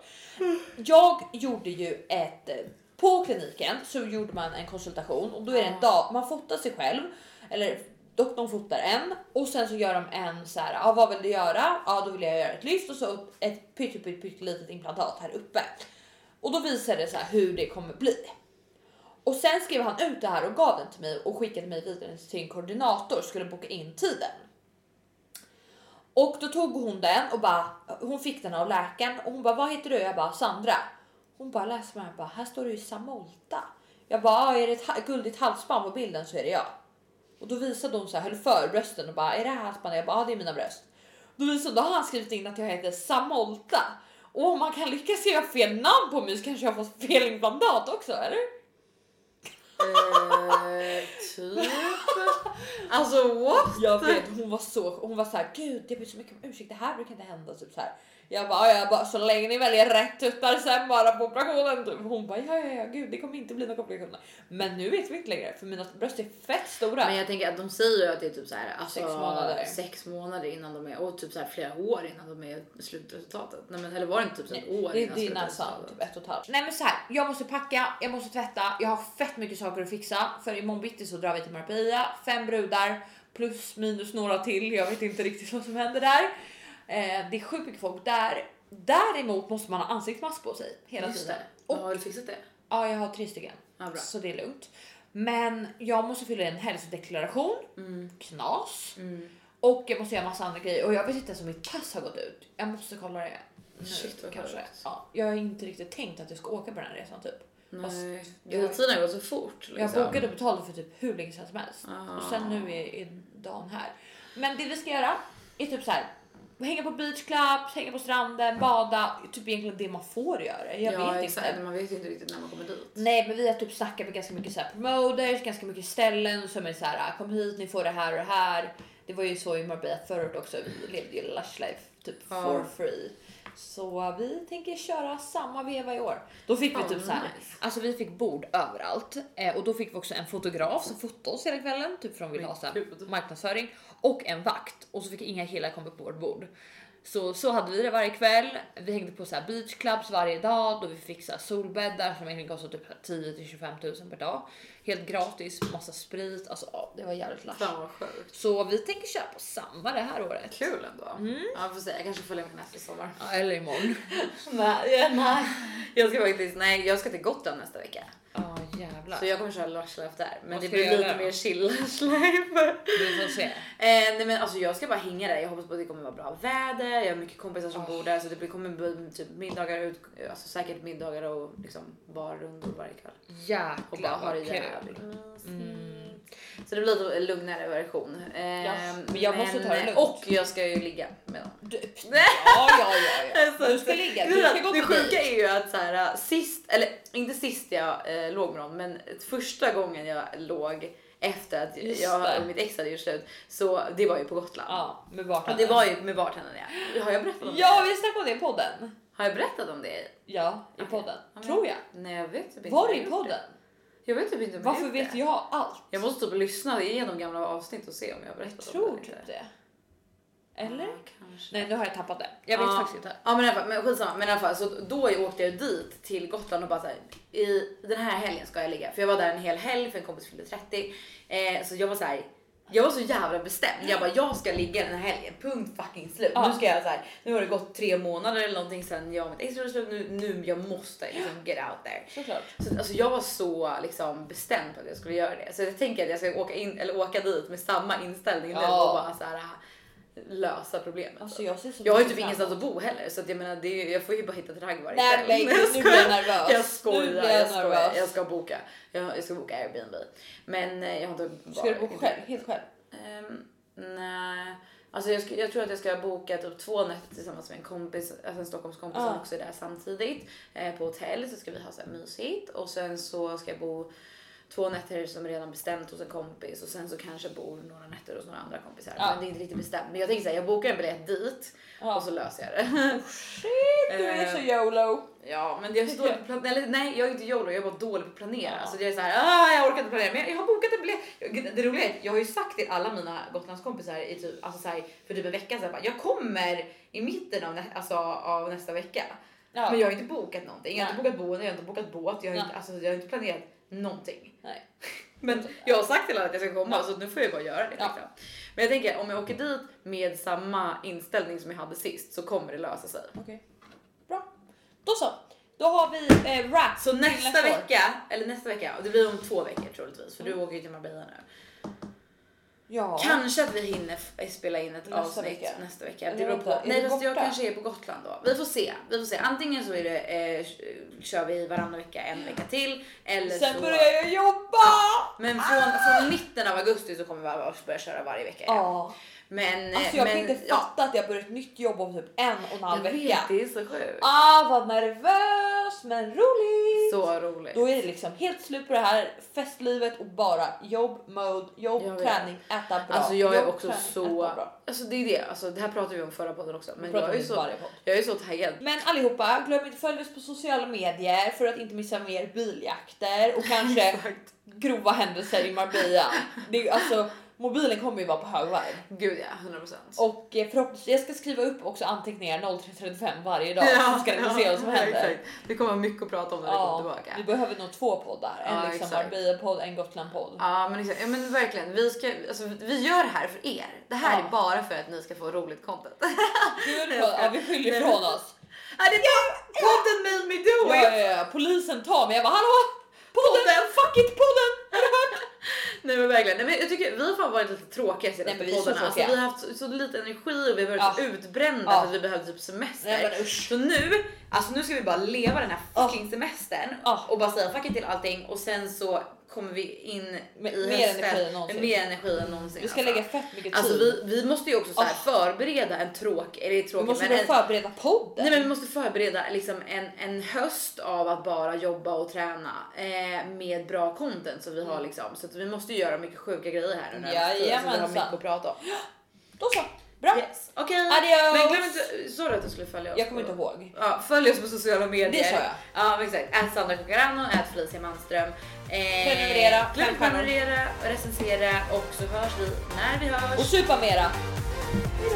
Jag gjorde ju ett... På kliniken så gjorde man en konsultation och då är det en dag, man fotar sig själv. Eller doktorn fotar en och sen så gör de en så här. Ja, vad vill du göra? Ja, då vill jag göra ett lyft och så ett pytte, pytte, pytte litet implantat här uppe. Och då visade det så här hur det kommer bli. Och sen skrev han ut det här och gav den till mig och skickade mig vidare till en koordinator skulle boka in tiden. Och då tog hon den och bara, hon fick den av läkaren och hon bara, vad heter du? Jag bara, Sandra. Hon bara läser mig och bara, här står du i Samolta. Jag bara, "Ja, är det ett guldigt halsband på bilden så är det jag. Och då visade hon så här, höll för brösten och bara, är det här halsbandet? Jag bara, ja det är mina bröst. Då visade då har han skrivit in att jag heter Samolta. Och om man kan lyckas skriva fel namn på mig så kanske jag fått fel implantat också, eller? Eh, typ. Alltså what? Jag vet, hon var så, hon var så här, gud jag ber så mycket om ursäkt, det här brukar inte hända. Typ så här. Jag bara, jag bara, så länge ni väljer rätt tuttar sen bara på operationen. Typ. Hon bara, ja ja ja gud det kommer inte bli några komplikationer. Men nu vet vi inte längre för mina bröst är fett stora. Men jag tänker att de säger ju att det är typ så här, alltså, Sex månader. sex månader innan de är och typ så här flera år innan de är slutresultatet. Nej men eller var det inte typ så ett år det, innan det är nästan typ ett och ett halvt. Nej men så här, jag måste packa, jag måste tvätta, jag har fett mycket saker att fixa. För imorgon bitti så drar vi till Marbella, fem brudar plus minus några till. Jag vet inte riktigt vad som händer där. Eh, det är sjukt mycket folk där. Däremot måste man ha ansiktsmask på sig hela Just tiden. det. Och har du fixat det? Ja, jag har tre stycken. Ja. Så det är lugnt. Men jag måste fylla i en hälsodeklaration. Mm. Knas. Mm. Och jag måste göra massa andra grejer. Och jag vet inte ens om mitt pass har gått ut. Jag måste kolla det nu Shit, vad kanske. Ja, jag har inte riktigt tänkt att jag ska åka på den här resan typ. Nej. jag- Ja, tiden har gått så fort. Jag Liksom. bokade och betalade för typ hur länge sedan som helst. Ah. Och sen nu är, är dagen här. Men det vi ska göra är typ så här. Hänga på beach club, hänga på stranden, bada. Typ egentligen det man får göra. Jag ja vet exakt, inte. man vet ju inte riktigt när man kommer dit. Nej, men vi har typ snackat med ganska mycket så här promoters, ganska mycket ställen som är så här kom hit, ni får det här och det här. Det var ju så i Marbella förut också. Vi levde ju lush life typ Ja. for free. Så vi tänker köra samma veva i år. Då fick vi typ så här, alltså vi fick bord överallt eh, och då fick vi också en fotograf som fotade oss hela kvällen, typ från vill ha marknadsföring och en vakt och så fick inga killar komma upp på vårt bord. Så, så hade vi det varje kväll. Vi hängde på så här beach clubs varje dag då vi fick så här solbäddar som egentligen kostade typ 10 till 25 000 per dag. Helt gratis, massa sprit. Alltså ja, det var jävligt lash. Fan vad sjukt. Så vi tänker köra på samma det här året. Kul ändå. Ja, får se. Jag kanske följer med nästa sommar. Ja, eller imorgon. nej, nej. Jag ska faktiskt, nej, jag ska till Gotland nästa vecka. Ja jävlar. Så jag kommer köra lush life där. Men det blir lite då? mer chill lush life. Vi får se. Eh, nej men alltså jag ska bara hänga där. Jag hoppas på att det kommer vara bra väder. Jag har mycket kompisar som Oh. bor där så det kommer bli typ middagar ut, alltså säkert middagar och liksom barrundor varje kväll. Och bara Jäklar ha det jävligt Mm. Så det blir en lugnare version. Ja, Ehm, men jag måste ta det lugnt. Och jag ska ju ligga med dem. Du, ja, ja, ja, ja. Så Du ska ligga. Du ska gå det sjuka är ju att så här, sist, eller inte sist jag eh, låg med någon, men första gången jag låg efter att Just jag det. och mitt ex hade gjort slut, så det var ju på Gotland. Ja, med bartendern. det var ju med bartendern ja. Har jag berättat om Ja, det? vi snackade om det i podden. Har jag berättat om det? Ja, i Okej. podden. Ja, Tror jag. Nej jag vet inte. Var det i podden? Jag vet typ inte om jag Varför vet det. jag allt? Jag måste typ lyssna igenom gamla avsnitt och se om jag har berättat tror om det. typ det. Eller? Ja, kanske. Nej, nu har jag tappat det. Jag vet ja. faktiskt inte. Ja men i alla fall, men skitsamma. Men i alla fall, så då åkte jag dit till Gotland och bara så här, i den här helgen ska jag ligga. För jag var där en hel helg för en kompis fyllde 30. Eh, så jag var så här, jag var så jävla bestämd. Jag bara, jag ska ligga den här helgen. Punkt fucking slut. Ja. Nu ska jag så här, nu har det gått tre månader eller någonting sen jag och mitt ex slut. Nu, nu jag måste liksom get out there. Såklart. Så, alltså, jag var så liksom, bestämd på att jag skulle göra det. Så jag tänker att jag ska åka, in, eller åka dit med samma inställning nu Ja. och bara så här, lösa problemet. Alltså jag ser så Jag har ju typ ingenstans att bo heller så att jag menar det är, jag får ju bara hitta ett ragg varje Nej, kväll. Jag nu blir jag nervös. Jag skojar, jag, jag skojar. Jag ska boka. Jag, jag ska boka Airbnb. Men eh, jag har inte Ska du bo själv? Helt själv? Ehm, nej, alltså jag, ska, jag tror att jag ska boka typ två nätter tillsammans med en kompis, alltså en Stockholmskompis som Ja. också är där samtidigt eh, på hotell så ska vi ha så här mysigt och sen så ska jag bo två nätter som är redan bestämt hos en kompis och sen så kanske bor några nätter hos några andra kompisar. Ja. Men det är inte riktigt bestämt. Men jag tänker så här, jag bokar en biljett dit Ja. och så löser jag det. Shit, du är så YOLO. Ja, men jag är så dålig på plan- eller, nej, jag är inte YOLO, jag är bara dålig på att planera. Ja. Alltså jag är så här, ah, jag orkar inte planera, men jag, har bokat en biljett. Det roliga är att jag har ju sagt till alla mina Gotlandskompisar i typ, alltså så här, för typ en vecka sedan, jag kommer i mitten av, nä, alltså, av nästa vecka. Ja. Men jag har inte bokat någonting. Jag har inte bokat boende, jag har inte bokat båt, jag har, inte, alltså, jag har inte planerat någonting. Nej. Men jag har sagt till alla att jag ska komma så nu får jag bara göra det. Ja. Liksom. Men jag tänker om jag åker dit med samma inställning som jag hade sist så kommer det lösa sig. Okej. Bra. Då så. Då har vi eh, rap Så nästa år. vecka, eller nästa vecka, det blir om två veckor troligtvis för du åker ju till Marbella nu. Ja. Kanske att vi hinner spela in ett Nästa avsnitt vecka. nästa vecka. Det beror på. Nej fast jag kanske är på Gotland då. Vi får se. Vi får se. Antingen så är det, eh, kör vi varannan vecka en vecka till. Eller Sen så... börjar jag jobba! Men från, från mitten av augusti så kommer vi börja köra varje vecka. igen. Ja. Men, eh, Alltså jag men, kan inte ja, fatta att jag börjar ett nytt jobb om typ en och en halv jag vecka. vet, det är så sjukt. Ah vad nervös men roligt! Så roligt. Då är det liksom helt slut på det här festlivet och bara jobb, mode, jobb, Jag vet. träning, äta bra. Alltså jag är jobb, också träning, så, alltså det är det, alltså det här pratade vi om förra podden också. Men jag är, så, jag är så taggad. Men allihopa, glöm inte att följa oss på sociala medier för att inte missa mer biljakter och kanske grova händelser i Marbella. Det är, alltså, mobilen kommer ju vara på högvarv. Gud ja, 100%. Och eh, förhoppningsvis, jag ska skriva upp också anteckningar 03.35 varje dag så ska ni få se vad som ja, händer. exakt. Det kommer mycket att prata om när vi kommer Ja, tillbaka. vi behöver nog två poddar. En Ja, liksom. Marbella-podd, en Gotland-podd. Ja men, exakt. ja men verkligen, vi, ska, alltså, vi gör det här för er. Det här Ja. är bara för att ni ska få roligt content. Gud, ja, vi skyller ifrån oss. Ja, det var podden made me do Ja, it! ja, ja, polisen tar mig. Jag bara hallå! Podden! Fuck it podden! Har du hört? Nej men verkligen, Nej, men jag tycker vi har fan varit lite tråkiga Nej, senaste så poddarna. Alltså, vi har haft så, så lite energi och vi har varit så Ja. utbrända Ja. för att vi behövde typ semester. Nej. Så nu, alltså nu ska vi bara leva den här fucking semestern Ja. och bara säga fuck it till allting och sen så kommer vi in Med i mer hösten energi än någonsin. med mer energi än någonsin. Vi ska alltså. lägga fett mycket tid. Alltså vi, vi måste ju också så här förbereda en tråk, eller vi tråkig måste men en, förbereda podden. Nej men vi måste förbereda liksom en, en höst av att bara jobba och träna eh, med bra content så vi har liksom så att vi måste göra mycket sjuka grejer här nu när så vi har Jajamensan. mycket att prata om. Då så. Bra. Yes. Okej, Adios. men glöm inte, sa du att du skulle följa oss? Jag kommer på- inte ihåg. Ja, följ oss på sociala medier. Det sa jag. Ja exakt, ät Sandra Cocarano, ät Felicia Manström. Eh, Prenumerera, Glöm inte prenumerera, recensera och så hörs vi när vi hörs. Och supa mera. Hejdå.